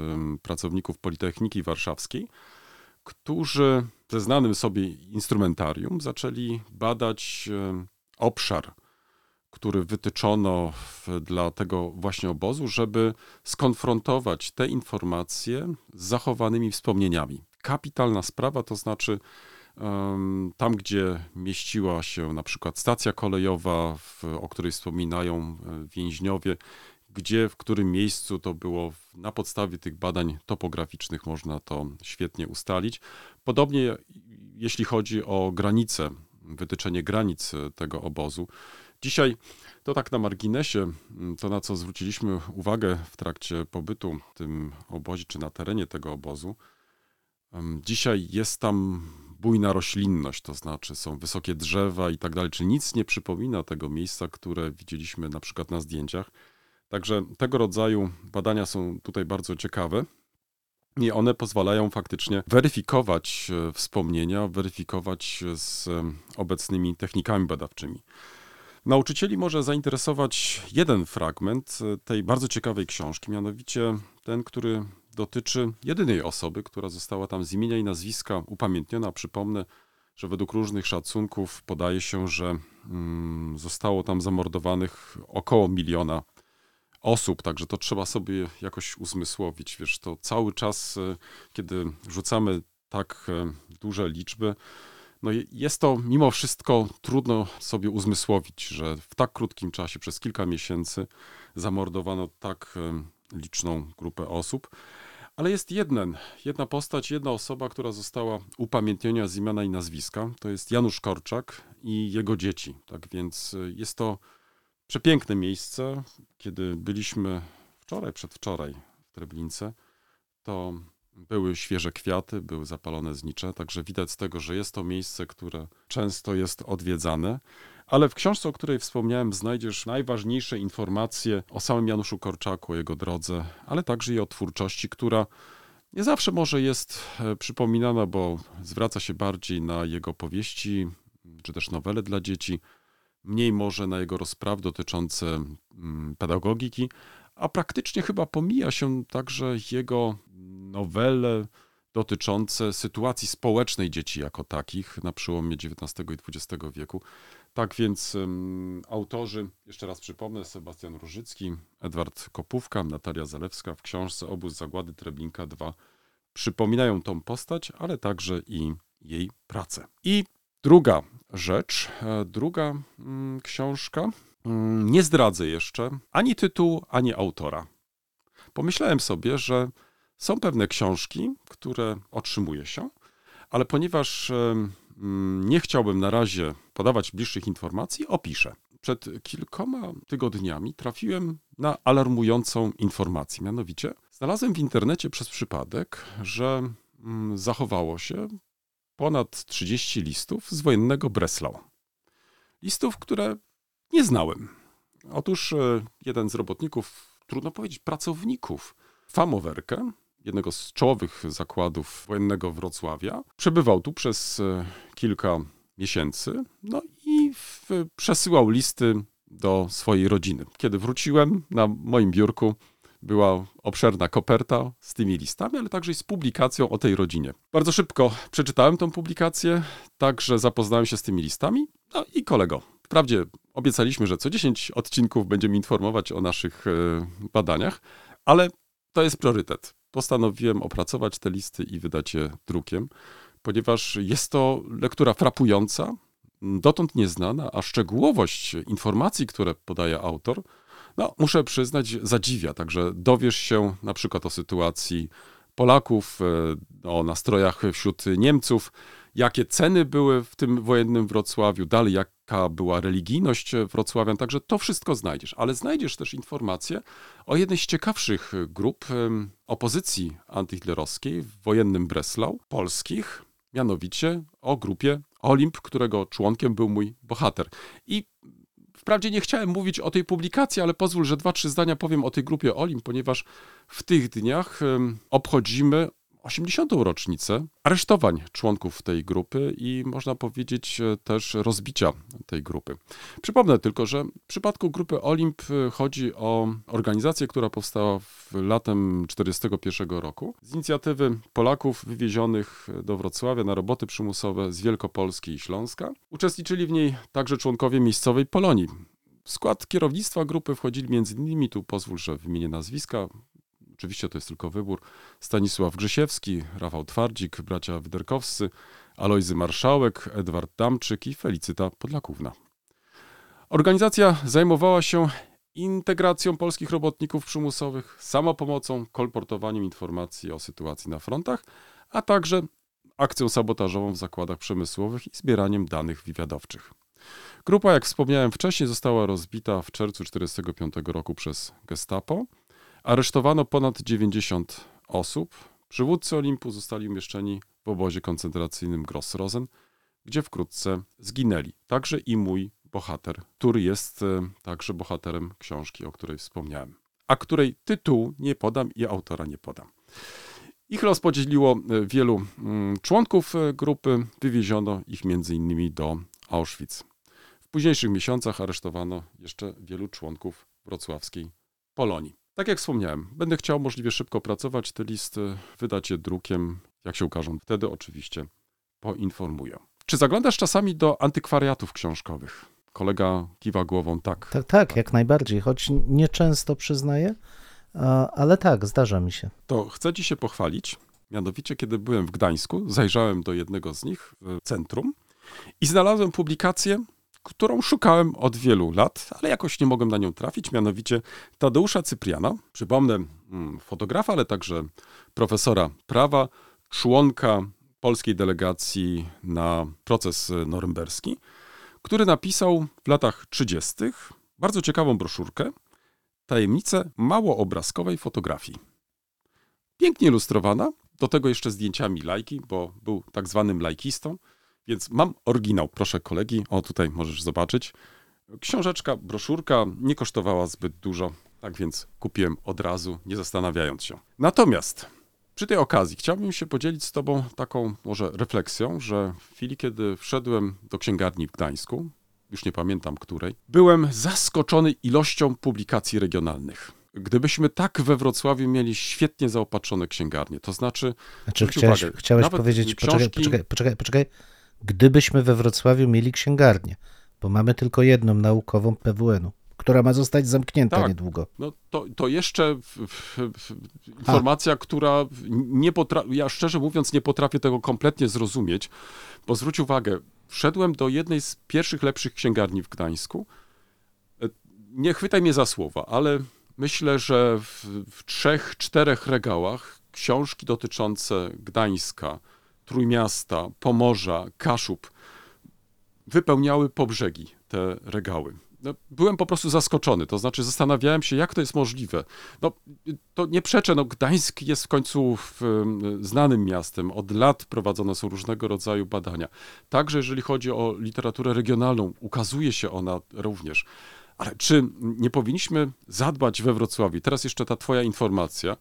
pracowników Politechniki Warszawskiej, którzy ze znanym sobie instrumentarium zaczęli badać obszar, który wytyczono w, dla tego właśnie obozu, żeby skonfrontować te informacje z zachowanymi wspomnieniami. Kapitalna sprawa, to znaczy tam, gdzie mieściła się na przykład stacja kolejowa, w, o której wspominają e, więźniowie, gdzie, w którym miejscu to było, na podstawie tych badań topograficznych można to świetnie ustalić. Podobnie jeśli chodzi o granice, wytyczenie granic e, tego obozu. Dzisiaj to tak na marginesie, to na co zwróciliśmy uwagę w trakcie pobytu w tym obozie, czy na terenie tego obozu. Dzisiaj jest tam bujna roślinność, to znaczy są wysokie drzewa i tak dalej, czyli nic nie przypomina tego miejsca, które widzieliśmy na przykład na zdjęciach. Także tego rodzaju badania są tutaj bardzo ciekawe. I one pozwalają faktycznie weryfikować e, wspomnienia, weryfikować z em, obecnymi technikami badawczymi. Nauczycieli może zainteresować jeden fragment e, tej bardzo ciekawej książki, mianowicie ten, który dotyczy jedynej osoby, która została tam z imienia i nazwiska upamiętniona. Przypomnę, że według różnych szacunków podaje się, że mm, zostało tam zamordowanych około miliona osób, także to trzeba sobie jakoś uzmysłowić. Wiesz, to cały czas, e, kiedy rzucamy tak e, duże liczby, no jest to mimo wszystko trudno sobie uzmysłowić, że w tak krótkim czasie, przez kilka miesięcy, zamordowano tak em, liczną grupę osób. Ale jest jeden, jedna postać, jedna osoba, która została upamiętniona z imienia i nazwiska. To jest Janusz Korczak i jego dzieci. Tak więc y, jest to przepiękne miejsce. Kiedy byliśmy wczoraj, przedwczoraj w Treblince, to były świeże kwiaty, były zapalone znicze, także widać z tego, że jest to miejsce, które często jest odwiedzane. Ale w książce, o której wspomniałem, znajdziesz najważniejsze informacje o samym Januszu Korczaku, o jego drodze, ale także i o twórczości, która nie zawsze może jest e, przypominana, bo zwraca się bardziej na jego powieści, czy też nowele dla dzieci, mniej może na jego rozprawy dotyczące mm, pedagogiki, a praktycznie chyba pomija się także jego nowele dotyczące sytuacji społecznej dzieci jako takich na przełomie XIX i XX wieku. Tak więc um, autorzy, jeszcze raz przypomnę, Sebastian Różycki, Edward Kopówka, Natalia Zalewska w książce Obóz Zagłady Treblinka 2 przypominają tą postać, ale także i jej pracę. I druga rzecz, e, druga mm, książka, mm, nie zdradzę jeszcze ani tytułu, ani autora. Pomyślałem sobie, że są pewne książki, które otrzymuje się, ale ponieważ nie chciałbym na razie podawać bliższych informacji, opiszę. Przed kilkoma tygodniami trafiłem na alarmującą informację. Mianowicie znalazłem w internecie przez przypadek, że mm, zachowało się ponad 30 listów z wojennego Breslau. Listów, które nie znałem. Otóż e, jeden z robotników, trudno powiedzieć, pracowników Famowerkę, jednego z czołowych zakładów wojennego Wrocławia. Przebywał tu przez e, kilka miesięcy, no i w, przesyłał listy do swojej rodziny. Kiedy wróciłem, na moim biurku była obszerna koperta z tymi listami, ale także z publikacją o tej rodzinie. Bardzo szybko przeczytałem tą publikację, także zapoznałem się z tymi listami. No i kolego, wprawdzie obiecaliśmy, że co 10 odcinków będziemy informować o naszych e, badaniach, ale to jest priorytet. Postanowiłem opracować te listy i wydać je drukiem, ponieważ jest to lektura frapująca, dotąd nieznana, a szczegółowość informacji, które podaje autor, no, muszę przyznać, zadziwia. Także dowiesz się na przykład o sytuacji Polaków, e, o nastrojach wśród Niemców, jakie ceny były w tym wojennym Wrocławiu, dalej jaka była religijność Wrocławian, także to wszystko znajdziesz. Ale znajdziesz też informacje o jednej z ciekawszych grup opozycji antyhitlerowskiej w wojennym Breslau, polskich, mianowicie o grupie Olimp, którego członkiem był mój bohater. I Wprawdzie nie chciałem mówić o tej publikacji, ale pozwól, że dwa, trzy zdania powiem o tej grupie Olimp, ponieważ w tych dniach obchodzimy 80. rocznicę aresztowań członków tej grupy i można powiedzieć e, też rozbicia tej grupy. Przypomnę tylko, że w przypadku grupy Olimp e, chodzi o organizację, która powstała w latem 1941 roku z inicjatywy Polaków wywiezionych do Wrocławia na roboty przymusowe z Wielkopolski i Śląska. Uczestniczyli w niej także członkowie miejscowej Polonii. W skład kierownictwa grupy wchodzili m.in. tu pozwól, że wymienię nazwiska, oczywiście to jest tylko wybór, Stanisław Grzesiewski, Rafał Twardzik, bracia Wyderkowscy, Alojzy Marszałek, Edward Damczyk i Felicyta Podlakówna. Organizacja zajmowała się integracją polskich robotników przymusowych, samopomocą, kolportowaniem informacji o sytuacji na frontach, a także akcją sabotażową w zakładach przemysłowych i zbieraniem danych wywiadowczych. Grupa, jak wspomniałem wcześniej, została rozbita w czerwcu 1945 roku przez Gestapo. Aresztowano ponad 90 osób. Przywódcy Olimpu zostali umieszczeni w obozie koncentracyjnym Grossrosen, gdzie wkrótce zginęli. Także i mój bohater, który jest e, także bohaterem książki, o której wspomniałem, a której tytułu nie podam i autora nie podam. Ich los podzieliło e, wielu mm, członków e, grupy, wywieziono ich innymi do Auschwitz. W późniejszych miesiącach aresztowano jeszcze wielu członków wrocławskiej Polonii. Tak jak wspomniałem, będę chciał możliwie szybko pracować te listy, wydać je drukiem, jak się ukażą. Wtedy oczywiście poinformuję. Czy zaglądasz czasami do antykwariatów książkowych? Kolega kiwa głową tak. Tak, tak, jak najbardziej, choć nieczęsto przyznaję, ale tak, zdarza mi się. To chcę ci się pochwalić. Mianowicie, kiedy byłem w Gdańsku, zajrzałem do jednego z nich w centrum i znalazłem publikację, którą szukałem od wielu lat, ale jakoś nie mogłem na nią trafić, mianowicie Tadeusza Cypriana. Przypomnę, mm, fotografa, ale także profesora prawa, członka polskiej delegacji na proces norymberski, który napisał w latach 30. bardzo ciekawą broszurkę Tajemnice małoobrazkowej fotografii. Pięknie ilustrowana, do tego jeszcze zdjęciami lajki, bo był tak zwanym lajkistą, więc mam oryginał, proszę kolegi, o tutaj możesz zobaczyć. Książeczka, broszurka nie kosztowała zbyt dużo, tak więc kupiłem od razu, nie zastanawiając się. Natomiast przy tej okazji chciałbym się podzielić z Tobą taką może refleksją, że w chwili, kiedy wszedłem do księgarni w Gdańsku, już nie pamiętam której, byłem zaskoczony ilością publikacji regionalnych. Gdybyśmy tak we Wrocławiu mieli świetnie zaopatrzone księgarnie, to znaczy. Znaczy, chciałeś, uwagę, chciałeś powiedzieć, poczekaj, książki- poczekaj, poczekaj, poczekaj, gdybyśmy we Wrocławiu mieli księgarnię, bo mamy tylko jedną naukową PWN-u, która ma zostać zamknięta Tak. niedługo. No to, to jeszcze w, w, w, informacja, która nie potrafi, ja szczerze mówiąc nie potrafię tego kompletnie zrozumieć, bo zwróć uwagę, wszedłem do jednej z pierwszych lepszych księgarni w Gdańsku. E, Nie chwytaj mnie za słowa, ale myślę, że w, w trzech, czterech regałach książki dotyczące Gdańska, Trójmiasta, Pomorza, Kaszub wypełniały po brzegi te regały. No, byłem po prostu zaskoczony, to znaczy zastanawiałem się, jak to jest możliwe. No, to nie przeczę, no, Gdańsk jest w końcu w, em, znanym miastem, od lat prowadzone są różnego rodzaju badania. Także jeżeli chodzi o literaturę regionalną, ukazuje się ona również. Ale czy nie powinniśmy zadbać we Wrocławiu? Teraz jeszcze ta twoja informacja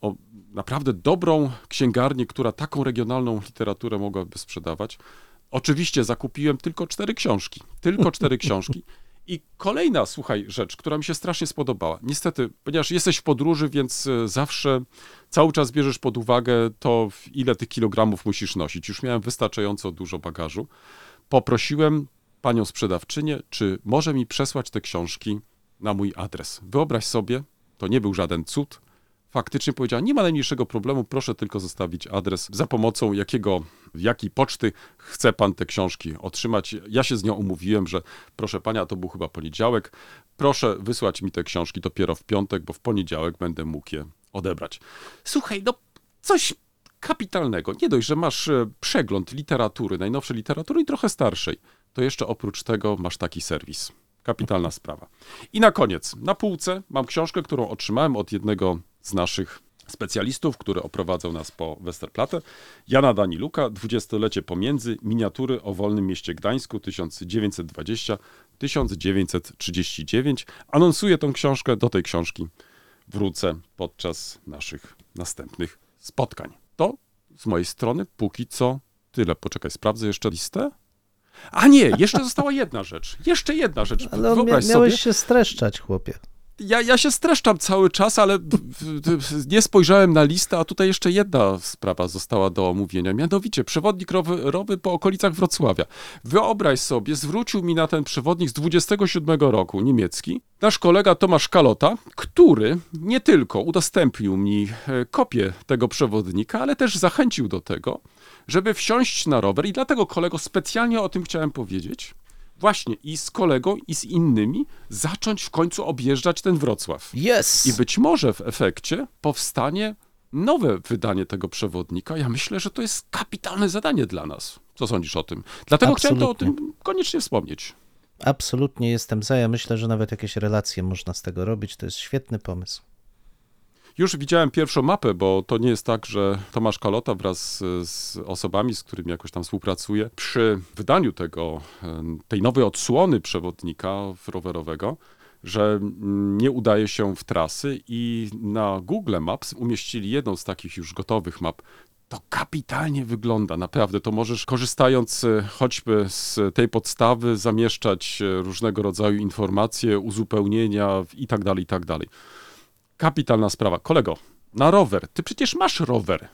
o naprawdę dobrą księgarnię, która taką regionalną literaturę mogłaby sprzedawać. Oczywiście zakupiłem tylko cztery książki. Tylko cztery książki. I kolejna, słuchaj, rzecz, która mi się strasznie spodobała. Niestety, ponieważ jesteś w podróży, więc e, zawsze cały czas bierzesz pod uwagę to, ile ty kilogramów musisz nosić. Już miałem wystarczająco dużo bagażu. Poprosiłem panią sprzedawczynię, czy może mi przesłać te książki na mój adres. Wyobraź sobie, to nie był żaden cud. Faktycznie powiedziała, nie ma najmniejszego problemu, proszę tylko zostawić adres, za pomocą jakiego, jakiej poczty chce pan te książki otrzymać. Ja się z nią umówiłem, że proszę pana, to był chyba poniedziałek, proszę wysłać mi te książki dopiero w piątek, bo w poniedziałek będę mógł je odebrać. Słuchaj, no coś kapitalnego. Nie dość, że masz e, przegląd literatury, najnowszej literatury i trochę starszej, to jeszcze oprócz tego masz taki serwis. Kapitalna sprawa. I na koniec, na półce mam książkę, którą otrzymałem od jednego z naszych specjalistów, który oprowadzał nas po Westerplatte. Jana Daniluka, dwudziestolecie pomiędzy, miniatury o wolnym mieście Gdańsku 1920-1939. Anonsuję tą książkę, do tej książki wrócę podczas naszych następnych spotkań. To z mojej strony póki co tyle. Poczekaj, sprawdzę jeszcze listę. A nie, jeszcze została jedna rzecz. Jeszcze jedna rzecz. Ale mia- miałeś sobie, się streszczać, chłopie. Ja, ja się streszczam cały czas, ale nie spojrzałem na listę, a tutaj jeszcze jedna sprawa została do omówienia. Mianowicie przewodnik rowerowy po okolicach Wrocławia. Wyobraź sobie, zwrócił mi na ten przewodnik z 27 roku, niemiecki, nasz kolega Tomasz Kalota, który nie tylko udostępnił mi e, kopię tego przewodnika, ale też zachęcił do tego, żeby wsiąść na rower i dlatego kolego specjalnie o tym chciałem powiedzieć. Właśnie i z kolegą, i z innymi zacząć w końcu objeżdżać ten Wrocław. Yes! I być może w efekcie powstanie nowe wydanie tego przewodnika. Ja myślę, że to jest kapitalne zadanie dla nas. Co sądzisz o tym? Dlatego chciałem to o Absolutnie. tym koniecznie wspomnieć. Absolutnie jestem za. Ja myślę, że nawet jakieś relacje można z tego robić. To jest świetny pomysł. Już widziałem pierwszą mapę, bo to nie jest tak, że Tomasz Kalota wraz z, osobami, z którymi jakoś tam współpracuje, przy wydaniu tego, tej nowej odsłony przewodnika rowerowego, że nie udaje się w trasy i na Google Maps umieścili jedną z takich już gotowych map. To kapitalnie wygląda, naprawdę. To możesz, korzystając e, choćby z tej podstawy, zamieszczać e, różnego rodzaju informacje, uzupełnienia i tak dalej, i tak dalej. Kapitalna sprawa. Kolego, Na rower. Ty przecież masz rower.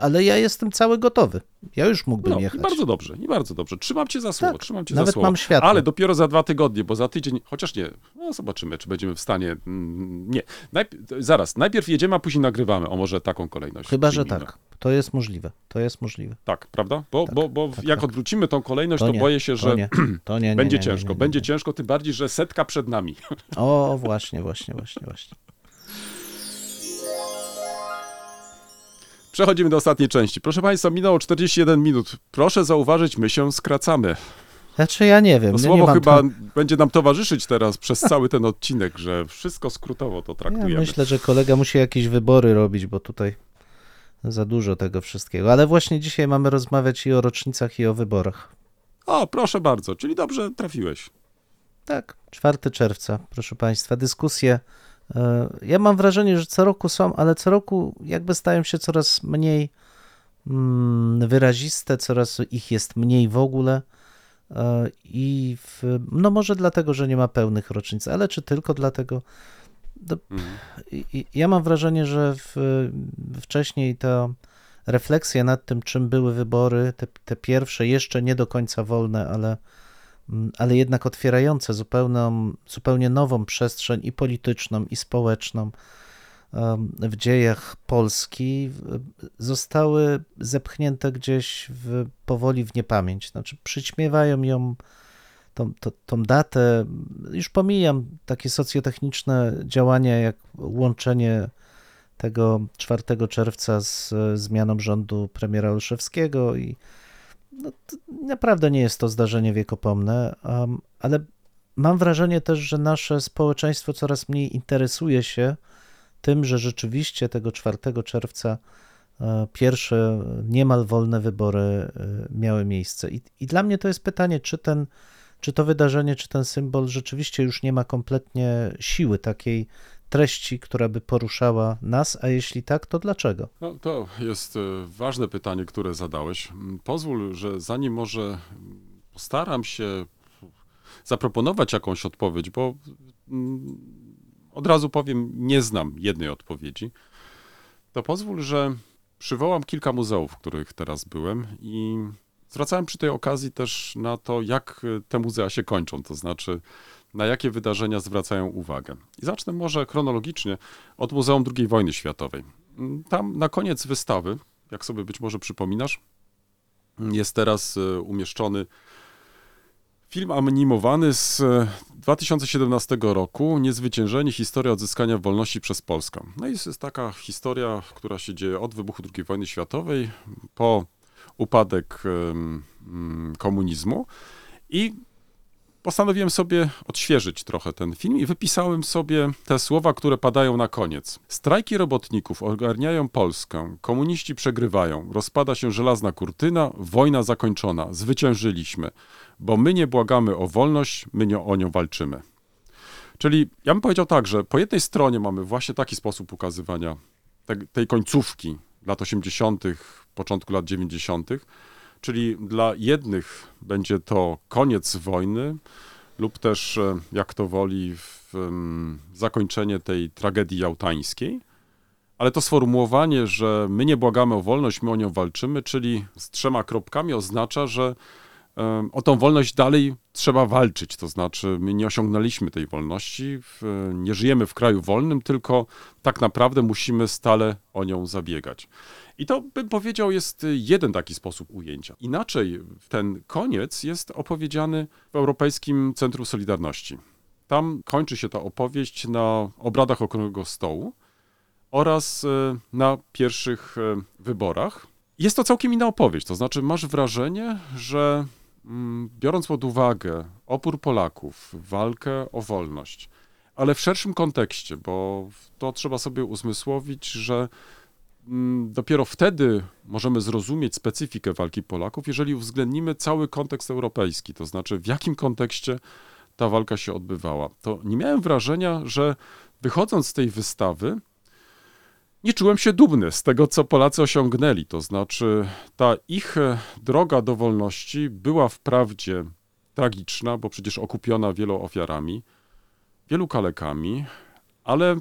Ale ja jestem cały gotowy. Ja już mógłbym No, i jechać. bardzo dobrze, i bardzo dobrze. Trzymam cię za słowo, Tak, trzymam cię nawet za słowo. mam światło. Ale dopiero za dwa tygodnie, bo za tydzień, chociaż nie, no zobaczymy, czy będziemy w stanie. mm, Nie. Najp- zaraz, najpierw jedziemy, a później nagrywamy. O może taką kolejność. Chyba, że tak. To jest możliwe. To jest możliwe. Tak, prawda? Bo, bo, bo tak, jak tak. odwrócimy tą kolejność, To to, nie, boję się, że nie, to nie, nie, będzie ciężko. będzie ciężko, tym bardziej, że setka przed nami. O, właśnie, właśnie, właśnie, właśnie. Przechodzimy do ostatniej części. Proszę Państwa, minęło 41 minut. Proszę zauważyć, my się skracamy. Znaczy ja nie wiem. To no nie słowo mam chyba tam- będzie nam towarzyszyć teraz przez cały ten odcinek, że wszystko skrótowo to Ja traktujemy. myślę, że kolega musi jakieś wybory robić, bo tutaj za dużo tego wszystkiego. Ale właśnie dzisiaj mamy rozmawiać i o rocznicach, i o wyborach. O, proszę bardzo, czyli dobrze trafiłeś. Tak, 4 czerwca, proszę Państwa, dyskusje. E, Ja mam wrażenie, że co roku są, ale co roku jakby stają się coraz mniej mm, wyraziste, coraz ich jest mniej w ogóle. E, I w, no może dlatego, że nie ma pełnych rocznic, ale czy tylko dlatego? Mhm. Ja mam wrażenie, że w, wcześniej ta refleksja nad tym, czym były wybory, te, te pierwsze, jeszcze nie do końca wolne, ale, ale jednak otwierające zupełną, zupełnie nową przestrzeń i polityczną, i społeczną w dziejach Polski, zostały zepchnięte gdzieś w, powoli w niepamięć. Znaczy, przyćmiewają ją tą, tą, tą datę, już pomijam takie socjotechniczne działania, jak łączenie tego 4 czerwca z e, zmianą rządu premiera Olszewskiego i no, naprawdę nie jest to zdarzenie wiekopomne, um, ale mam wrażenie też, że nasze społeczeństwo coraz mniej interesuje się tym, że rzeczywiście tego 4 czerwca e, pierwsze niemal wolne wybory e, miały miejsce. I, I dla mnie to jest pytanie, czy ten czy to wydarzenie, czy ten symbol rzeczywiście już nie ma kompletnie siły takiej treści, która by poruszała nas, a jeśli tak, to dlaczego? No, to jest e, ważne pytanie, które zadałeś. Mm, Pozwól, że zanim może postaram się zaproponować jakąś odpowiedź, bo mm, od razu powiem, nie znam jednej odpowiedzi, to pozwól, że przywołam kilka muzeów, w których teraz byłem i zwracałem przy tej okazji też na to, jak e, te muzea się kończą, to znaczy na jakie wydarzenia zwracają uwagę. I zacznę może chronologicznie od Muzeum II Wojny Światowej. Tam na koniec wystawy, jak sobie być może przypominasz, jest teraz e, umieszczony film animowany z e, 2017 roku Niezwyciężeni historia odzyskania wolności przez Polskę. No i jest, taka historia, która się dzieje od wybuchu II wojny światowej po upadek mm, komunizmu i postanowiłem sobie odświeżyć trochę ten film i wypisałem sobie te słowa, które padają na koniec. Strajki robotników ogarniają Polskę, komuniści przegrywają, rozpada się żelazna kurtyna, wojna zakończona, zwyciężyliśmy, bo my nie błagamy o wolność, my nie o nią walczymy. Czyli ja bym powiedział tak, że po jednej stronie mamy właśnie taki sposób ukazywania te, tej końcówki lat 80., początku lat 90., czyli dla jednych będzie to koniec wojny lub też, e, jak to woli, w, em, zakończenie tej tragedii jałtańskiej. Ale to sformułowanie, że my nie błagamy o wolność, my o nią walczymy, czyli z trzema kropkami oznacza, że em, o tą wolność dalej trzeba walczyć. To znaczy, my nie osiągnęliśmy tej wolności, w, nie żyjemy w kraju wolnym, tylko tak naprawdę musimy stale o nią zabiegać. I to bym powiedział jest jeden taki sposób ujęcia. Inaczej ten koniec jest opowiedziany w Europejskim Centrum Solidarności. Tam kończy się ta opowieść na obradach Okrągłego Stołu oraz e, na pierwszych e, wyborach. Jest to całkiem inna opowieść, to znaczy masz wrażenie, że mm, biorąc pod uwagę opór Polaków, walkę o wolność, ale w szerszym kontekście, bo to trzeba sobie uzmysłowić, że dopiero wtedy możemy zrozumieć specyfikę walki Polaków, jeżeli uwzględnimy cały kontekst europejski, to znaczy w jakim kontekście ta walka się odbywała. To nie miałem wrażenia, że wychodząc z tej wystawy, nie czułem się dumny z tego, co Polacy osiągnęli. To znaczy, ta ich e, droga do wolności była wprawdzie tragiczna, bo przecież okupiona wielu ofiarami, wielu kalekami, ale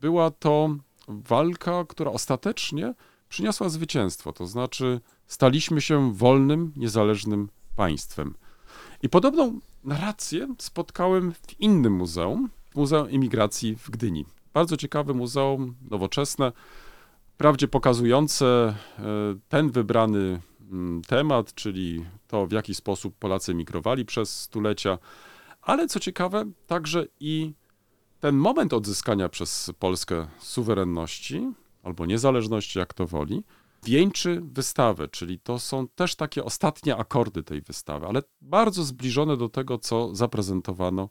była to walka, która ostatecznie przyniosła zwycięstwo. To znaczy, staliśmy się wolnym, niezależnym państwem. I podobną narrację spotkałem w innym muzeum, Muzeum Emigracji w Gdyni. Bardzo ciekawe muzeum, nowoczesne, wprawdzie pokazujące e, ten wybrany mm, temat, czyli to, w jaki sposób Polacy emigrowali przez stulecia, ale co ciekawe, także i ten moment odzyskania przez Polskę suwerenności albo niezależności, jak to woli, wieńczy wystawę, czyli to są też takie ostatnie akordy tej wystawy, ale bardzo zbliżone do tego, co zaprezentowano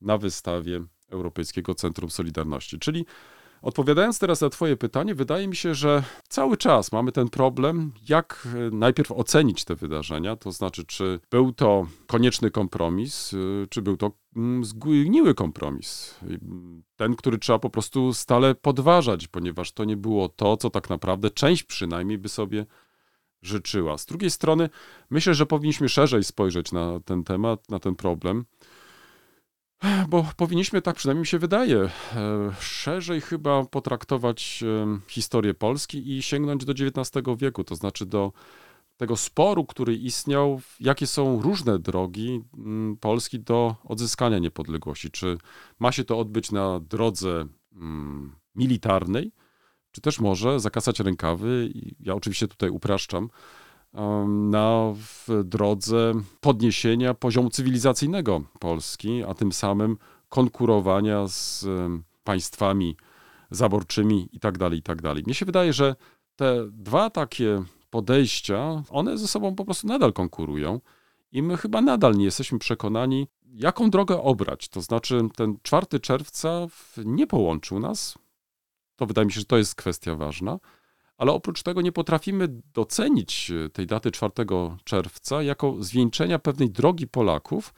na wystawie Europejskiego Centrum Solidarności. Czyli odpowiadając teraz na Twoje pytanie, wydaje mi się, że cały czas mamy ten problem, jak e, najpierw ocenić te wydarzenia, to znaczy, czy był to konieczny kompromis, e, czy był to mm, zgniły kompromis. Ten, który trzeba po prostu stale podważać, ponieważ to nie było to, co tak naprawdę część przynajmniej by sobie życzyła. Z drugiej strony, myślę, że powinniśmy szerzej spojrzeć na ten temat, na ten problem. Bo powinniśmy, tak przynajmniej mi się wydaje, e, szerzej chyba potraktować e, historię Polski i sięgnąć do XIX wieku, to znaczy do tego sporu, który istniał, jakie są różne drogi mm, Polski do odzyskania niepodległości. Czy ma się to odbyć na drodze mm, militarnej, czy też może zakasać rękawy, ja oczywiście tutaj upraszczam, na drodze podniesienia poziomu cywilizacyjnego Polski, a tym samym konkurowania z państwami zaborczymi itd., tak itd. Tak Mnie się wydaje, że te dwa takie podejścia, one ze sobą po prostu nadal konkurują i my chyba nadal nie jesteśmy przekonani, jaką drogę obrać. To znaczy, ten 4 czerwca nie połączył nas. To wydaje mi się, że to jest kwestia ważna ale oprócz tego nie potrafimy docenić e, tej daty 4 czerwca jako zwieńczenia pewnej drogi Polaków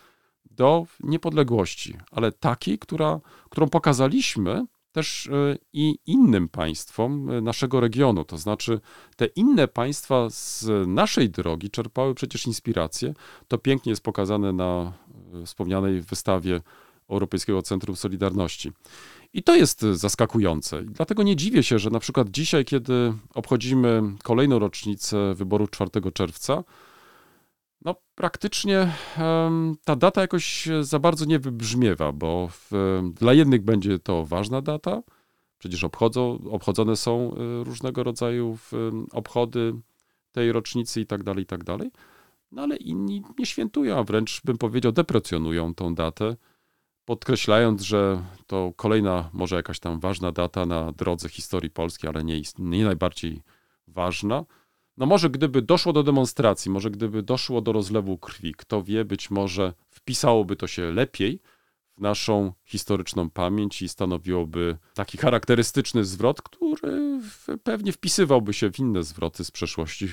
do niepodległości, ale takiej, która, którą pokazaliśmy też e, i innym państwom e, naszego regionu. To znaczy, te inne państwa z naszej drogi czerpały przecież inspirację. To pięknie jest pokazane na wspomnianej wystawie Europejskiego Centrum Solidarności. I to jest zaskakujące. Dlatego nie dziwię się, że na przykład dzisiaj, kiedy obchodzimy kolejną rocznicę wyboru 4 czerwca, no praktycznie ta data jakoś za bardzo nie wybrzmiewa, bo w, dla jednych będzie to ważna data, przecież obchodzą, obchodzone są y, różnego rodzaju obchody tej rocznicy i tak dalej, i tak dalej. No ale inni nie świętują, a wręcz bym powiedział deprecjonują tą datę podkreślając, że to kolejna, może jakaś tam ważna data na drodze historii Polski, ale nie, nie najbardziej ważna. No może gdyby doszło do demonstracji, może gdyby doszło do rozlewu krwi, kto wie, być może wpisałoby to się lepiej w naszą historyczną pamięć i stanowiłoby taki charakterystyczny zwrot, który pewnie wpisywałby się w inne zwroty z przeszłości,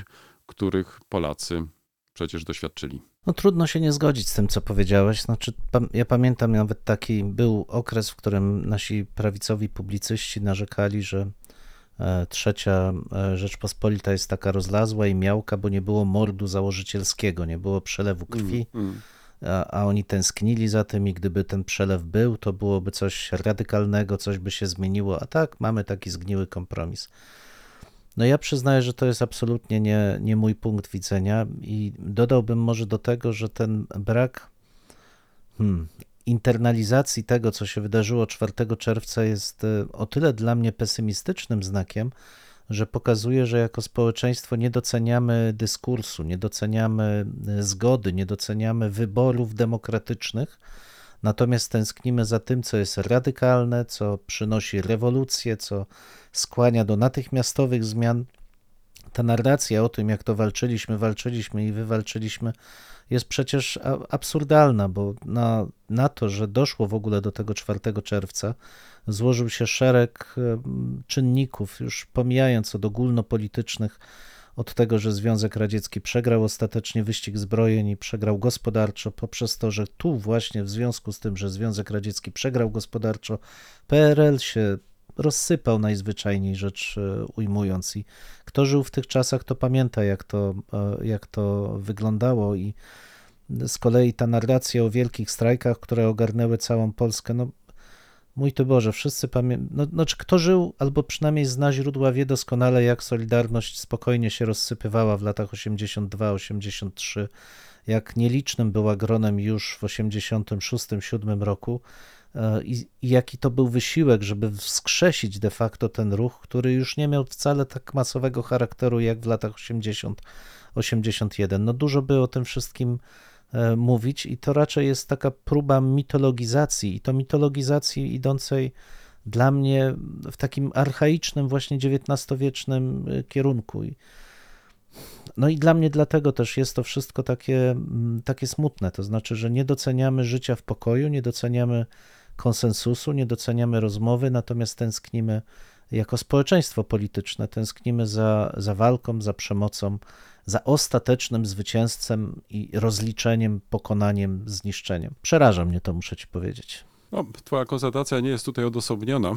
których Polacy przecież doświadczyli. No trudno się nie zgodzić z tym, co powiedziałeś. Znaczy, ja pamiętam nawet taki był okres, w którym nasi prawicowi publicyści narzekali, że e, trzecia e, Rzeczpospolita jest taka rozlazła i miałka, bo nie było mordu założycielskiego, nie było przelewu krwi, mm, mm. A, a, oni tęsknili za tym i gdyby ten przelew był, to byłoby coś radykalnego, coś by się zmieniło, a tak mamy taki zgniły kompromis. No ja przyznaję, że to jest absolutnie nie, nie mój punkt widzenia i dodałbym może do tego, że ten brak hmm, internalizacji tego, co się wydarzyło 4 czerwca jest e, o tyle dla mnie pesymistycznym znakiem, że pokazuje, że jako społeczeństwo nie doceniamy dyskursu, nie doceniamy e, zgody, nie doceniamy wyborów demokratycznych, natomiast tęsknimy za tym, co jest radykalne, co przynosi rewolucję, co skłania do natychmiastowych zmian. Ta narracja o tym, jak to walczyliśmy, walczyliśmy i wywalczyliśmy, jest przecież absurdalna, bo na, na to, że doszło w ogóle do tego 4 czerwca, złożył się szereg czynników, już pomijając od ogólnopolitycznych, od tego, że Związek Radziecki przegrał ostatecznie wyścig zbrojeń i przegrał gospodarczo, poprzez to, że tu właśnie w związku z tym, że Związek Radziecki przegrał gospodarczo, PRL się rozsypał najzwyczajniej rzecz e, ujmując. I kto żył w tych czasach, to pamięta, jak to, e, jak to wyglądało. I z kolei ta narracja o wielkich strajkach, które ogarnęły całą Polskę, no Mój to Boże, wszyscy pamiętają. No, znaczy, kto żył, albo przynajmniej zna źródła, wie doskonale, jak Solidarność spokojnie się rozsypywała w latach 82-83, jak nielicznym była gronem już w 86-7 roku e, i, i jaki to był wysiłek, żeby wskrzesić de facto ten ruch, który już nie miał wcale tak masowego charakteru jak w latach 80-81. No dużo by o tym wszystkim mówić i to raczej jest taka próba mitologizacji i to mitologizacji idącej dla mnie w takim archaicznym, właśnie XIX-wiecznym y, kierunku. No i dla mnie dlatego też jest to wszystko takie, mm, takie smutne, to znaczy, że nie doceniamy życia w pokoju, nie doceniamy konsensusu, nie doceniamy rozmowy, natomiast tęsknimy jako społeczeństwo polityczne, tęsknimy za, za walką, za przemocą, za ostatecznym zwycięzcem i rozliczeniem, pokonaniem, zniszczeniem. Przeraża mnie to, muszę ci powiedzieć. No, twoja konstatacja nie jest tutaj odosobniona.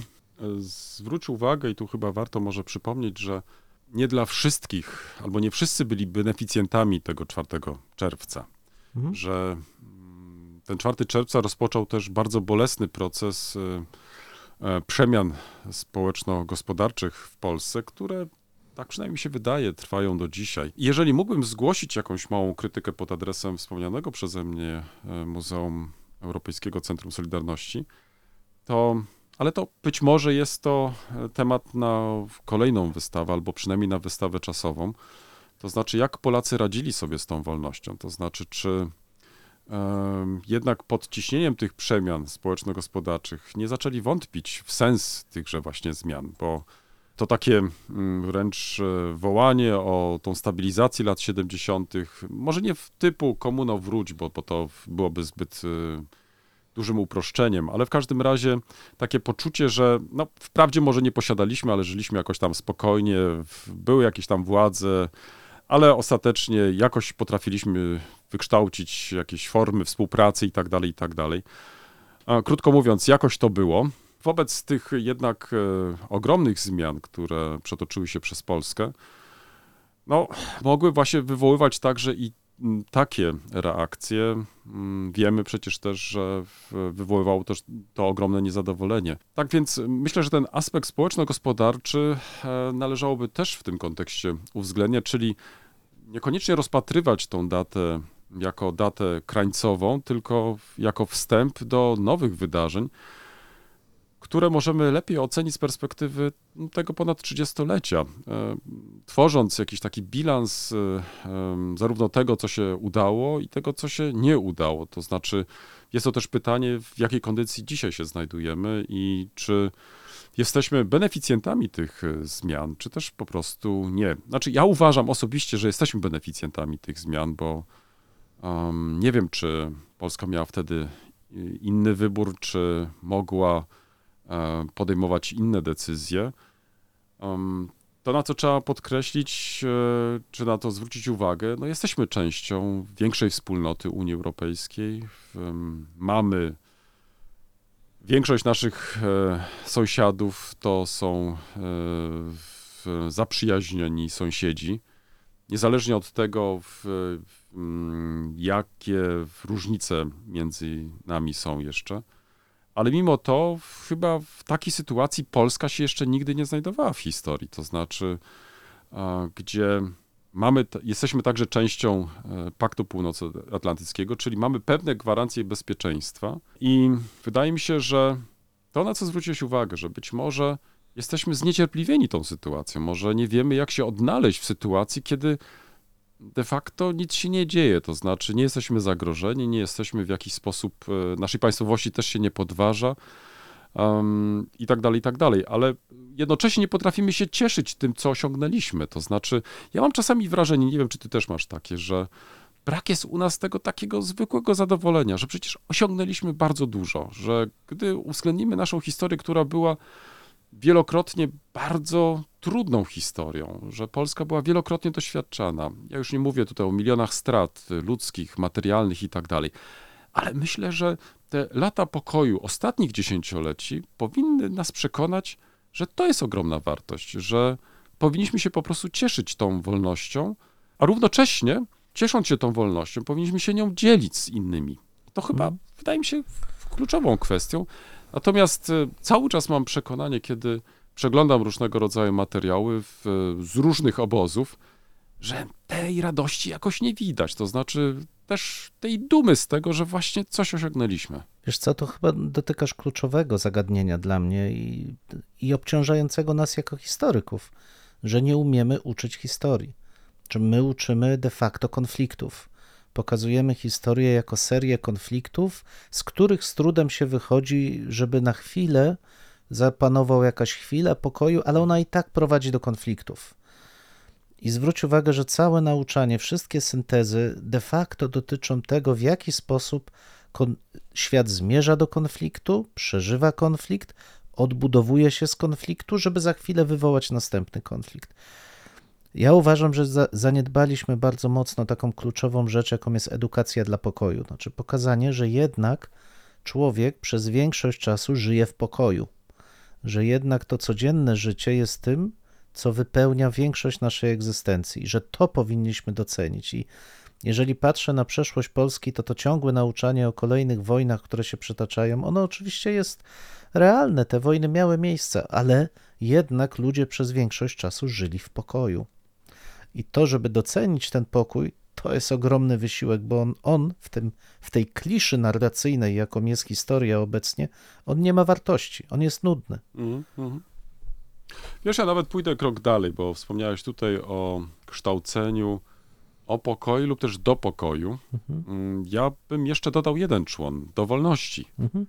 Zwróć uwagę, i tu chyba warto może przypomnieć, że nie dla wszystkich, albo nie wszyscy byli beneficjentami tego 4 czerwca. Mhm. Że mm, ten 4 czerwca rozpoczął też bardzo bolesny proces e, e, przemian społeczno-gospodarczych w Polsce, które tak przynajmniej mi się wydaje, trwają do dzisiaj. Jeżeli mógłbym zgłosić jakąś małą krytykę pod adresem wspomnianego przeze mnie e, Muzeum Europejskiego Centrum Solidarności, to, ale to być może jest to e, temat na kolejną wystawę, albo przynajmniej na wystawę czasową. To znaczy, jak Polacy radzili sobie z tą wolnością? To znaczy, czy jednak pod ciśnieniem tych przemian społeczno-gospodarczych nie zaczęli wątpić w sens tychże właśnie zmian, bo to takie mm, wręcz e, wołanie o tą stabilizację lat 70., może nie w typu komuno wróć, bo, bo to byłoby zbyt e, dużym uproszczeniem, ale w każdym razie takie poczucie, że no, wprawdzie może nie posiadaliśmy, ale żyliśmy jakoś tam spokojnie, były jakieś tam władze, ale ostatecznie jakoś potrafiliśmy wykształcić jakieś formy współpracy i tak dalej, i tak dalej. Krótko mówiąc, jakoś to było. Wobec tych jednak e, ogromnych zmian, które przetoczyły się przez Polskę, no, mogły właśnie wywoływać także i takie reakcje. Wiemy przecież też, że wywoływało też to ogromne niezadowolenie. Tak więc myślę, że ten aspekt społeczno-gospodarczy e, należałoby też w tym kontekście uwzględniać, czyli niekoniecznie rozpatrywać tą datę jako datę krańcową, tylko jako wstęp do nowych wydarzeń, które możemy lepiej ocenić z perspektywy tego ponad 30-lecia. E, Tworząc jakiś taki bilans e, zarówno tego, co się udało i tego, co się nie udało. To znaczy, jest to też pytanie, w jakiej kondycji dzisiaj się znajdujemy i czy jesteśmy beneficjentami tych e, zmian, czy też po prostu nie. Znaczy, ja uważam osobiście, że jesteśmy beneficjentami tych zmian, bo em, nie wiem, czy Polska miała wtedy inny wybór, czy mogła podejmować inne decyzje. To, na co trzeba podkreślić, e, czy na to zwrócić uwagę, no jesteśmy częścią większej wspólnoty Unii Europejskiej. Mamy większość naszych e, sąsiadów to są e, zaprzyjaźnieni sąsiedzi. Niezależnie od tego, jakie różnice między nami są jeszcze. Ale mimo to chyba w takiej sytuacji Polska się jeszcze nigdy nie znajdowała w historii. To znaczy, gdzie mamy, jesteśmy także częścią e, Paktu Północnoatlantyckiego, czyli mamy pewne gwarancje bezpieczeństwa i wydaje mi się, że to, na co zwróciłeś uwagę, że być może jesteśmy zniecierpliwieni tą sytuacją, może nie wiemy, jak się odnaleźć w sytuacji, kiedy de facto nic się nie dzieje, to znaczy nie jesteśmy zagrożeni, nie jesteśmy w jakiś sposób, e, naszej państwowości też się nie podważa um, i tak dalej, i tak dalej, ale jednocześnie nie potrafimy się cieszyć tym, co osiągnęliśmy, to znaczy ja mam czasami wrażenie, nie wiem, czy ty też masz takie, że brak jest u nas tego takiego zwykłego zadowolenia, że przecież osiągnęliśmy bardzo dużo, że gdy uwzględnimy naszą historię, która była wielokrotnie bardzo trudną historią, że Polska była wielokrotnie doświadczana. Ja już nie mówię tutaj o milionach strat ludzkich, materialnych i tak dalej, ale myślę, że te lata pokoju ostatnich dziesięcioleci powinny nas przekonać, że to jest ogromna wartość, że powinniśmy się po prostu cieszyć tą wolnością, a równocześnie, ciesząc się tą wolnością, powinniśmy się nią dzielić z innymi. To chyba, wydaje mi się, kluczową kwestią. Natomiast e, cały czas mam przekonanie, kiedy przeglądam różnego rodzaju materiały w, z różnych obozów, że tej radości jakoś nie widać. To znaczy też tej dumy z tego, że właśnie coś osiągnęliśmy. Wiesz co, to chyba dotykasz kluczowego zagadnienia dla mnie i, i obciążającego nas jako historyków, że nie umiemy uczyć historii. Czy my uczymy de facto konfliktów. Pokazujemy historię jako serię konfliktów, z których z trudem się wychodzi, żeby na chwilę zapanował jakaś chwila pokoju, ale ona i tak prowadzi do konfliktów. I zwróć uwagę, że całe nauczanie, wszystkie syntezy de facto dotyczą tego, w jaki sposób świat zmierza do konfliktu, przeżywa konflikt, odbudowuje się z konfliktu, żeby za chwilę wywołać następny konflikt. Ja uważam, że za, zaniedbaliśmy bardzo mocno taką kluczową rzecz, jaką jest edukacja dla pokoju. Znaczy pokazanie, że jednak człowiek przez większość czasu żyje w pokoju, że jednak to codzienne życie jest tym, co wypełnia większość naszej egzystencji, że to powinniśmy docenić. I jeżeli patrzę na przeszłość Polski, to to ciągłe nauczanie o kolejnych wojnach, które się przytaczają, ono oczywiście jest realne. Te wojny miały miejsce, ale jednak ludzie przez większość czasu żyli w pokoju. I to, żeby docenić ten pokój, to jest ogromny wysiłek, bo on, on w, tym, w tej kliszy narracyjnej, jaką jest historia obecnie, on nie ma wartości, on jest nudny. Mhm, mhm. Wiesz, ja nawet pójdę krok dalej, bo wspomniałeś tutaj o kształceniu, o pokoju lub też do pokoju. Mm, Ja bym jeszcze dodał jeden człon, do wolności. Mhm.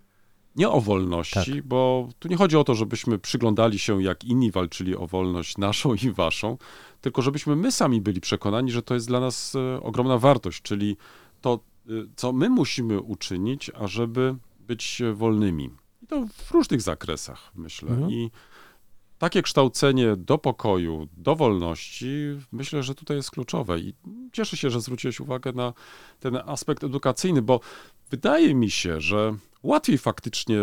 Nie o wolności, Tak. bo tu nie chodzi o to, żebyśmy przyglądali się, jak inni walczyli o wolność naszą i waszą, tylko żebyśmy my sami byli przekonani, że to jest dla nas e, ogromna wartość, czyli to, e, co my musimy uczynić, ażeby być e, wolnymi. I to w różnych zakresach, myślę. Mhm. I takie kształcenie do pokoju, do wolności, myślę, że tutaj jest kluczowe. I cieszę się, że zwróciłeś uwagę na ten aspekt edukacyjny, bo wydaje mi się, że łatwiej faktycznie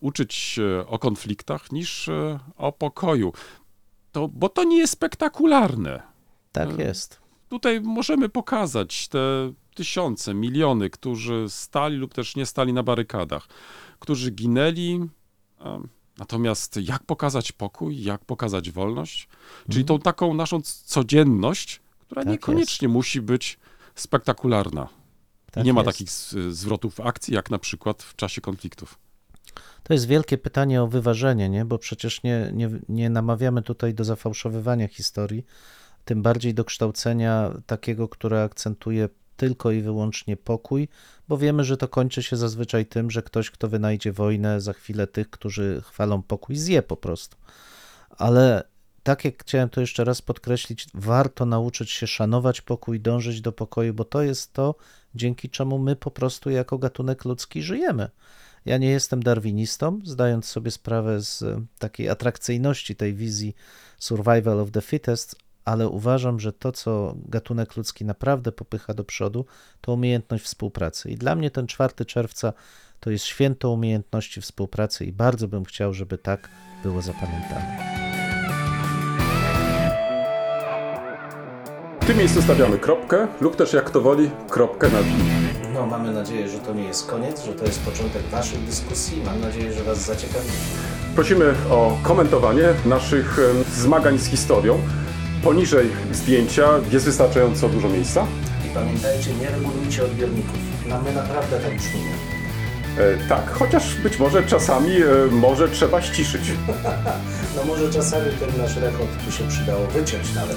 uczyć się o konfliktach niż e, o pokoju. To, bo to nie jest spektakularne. Tak Mhm. jest. Tutaj możemy pokazać te tysiące, miliony, którzy stali lub też nie stali na barykadach, którzy ginęli. Natomiast jak pokazać pokój, jak pokazać wolność? Czyli tą taką naszą codzienność, która Tak niekoniecznie musi być spektakularna. Tak nie ma jest. takich z- zwrotów akcji, jak na przykład w czasie konfliktów. To jest wielkie pytanie o wyważenie, nie? bo przecież nie, nie, nie namawiamy tutaj do zafałszowywania historii, tym bardziej do kształcenia takiego, które akcentuje tylko i wyłącznie pokój, bo wiemy, że to kończy się zazwyczaj tym, że ktoś, kto wynajdzie wojnę, za chwilę tych, którzy chwalą pokój, zje po prostu. Ale tak jak chciałem to jeszcze raz podkreślić, warto nauczyć się szanować pokój, dążyć do pokoju, bo to jest to, dzięki czemu my po prostu jako gatunek ludzki żyjemy. Ja nie jestem darwinistą, zdając sobie sprawę z e, takiej atrakcyjności tej wizji survival of the fittest, ale uważam, że to, co gatunek ludzki naprawdę popycha do przodu, to umiejętność współpracy. I dla mnie ten 4 czerwca to jest święto umiejętności współpracy i bardzo bym chciał, żeby tak było zapamiętane. W tym miejscu stawiamy kropkę, lub też jak kto woli, kropkę nad i. No, mamy nadzieję, że to nie jest koniec, że to jest początek Waszych dyskusji. Mam nadzieję, że Was zaciekawi. Prosimy o komentowanie naszych em, zmagań z historią. Poniżej zdjęcia jest wystarczająco dużo miejsca. I pamiętajcie, nie regulujcie odbiorników. No, my naprawdę tak brzmimy. E, tak, chociaż być może czasami e, może trzeba ściszyć. No może czasami ten nasz rekord tu się przydało wyciąć nawet.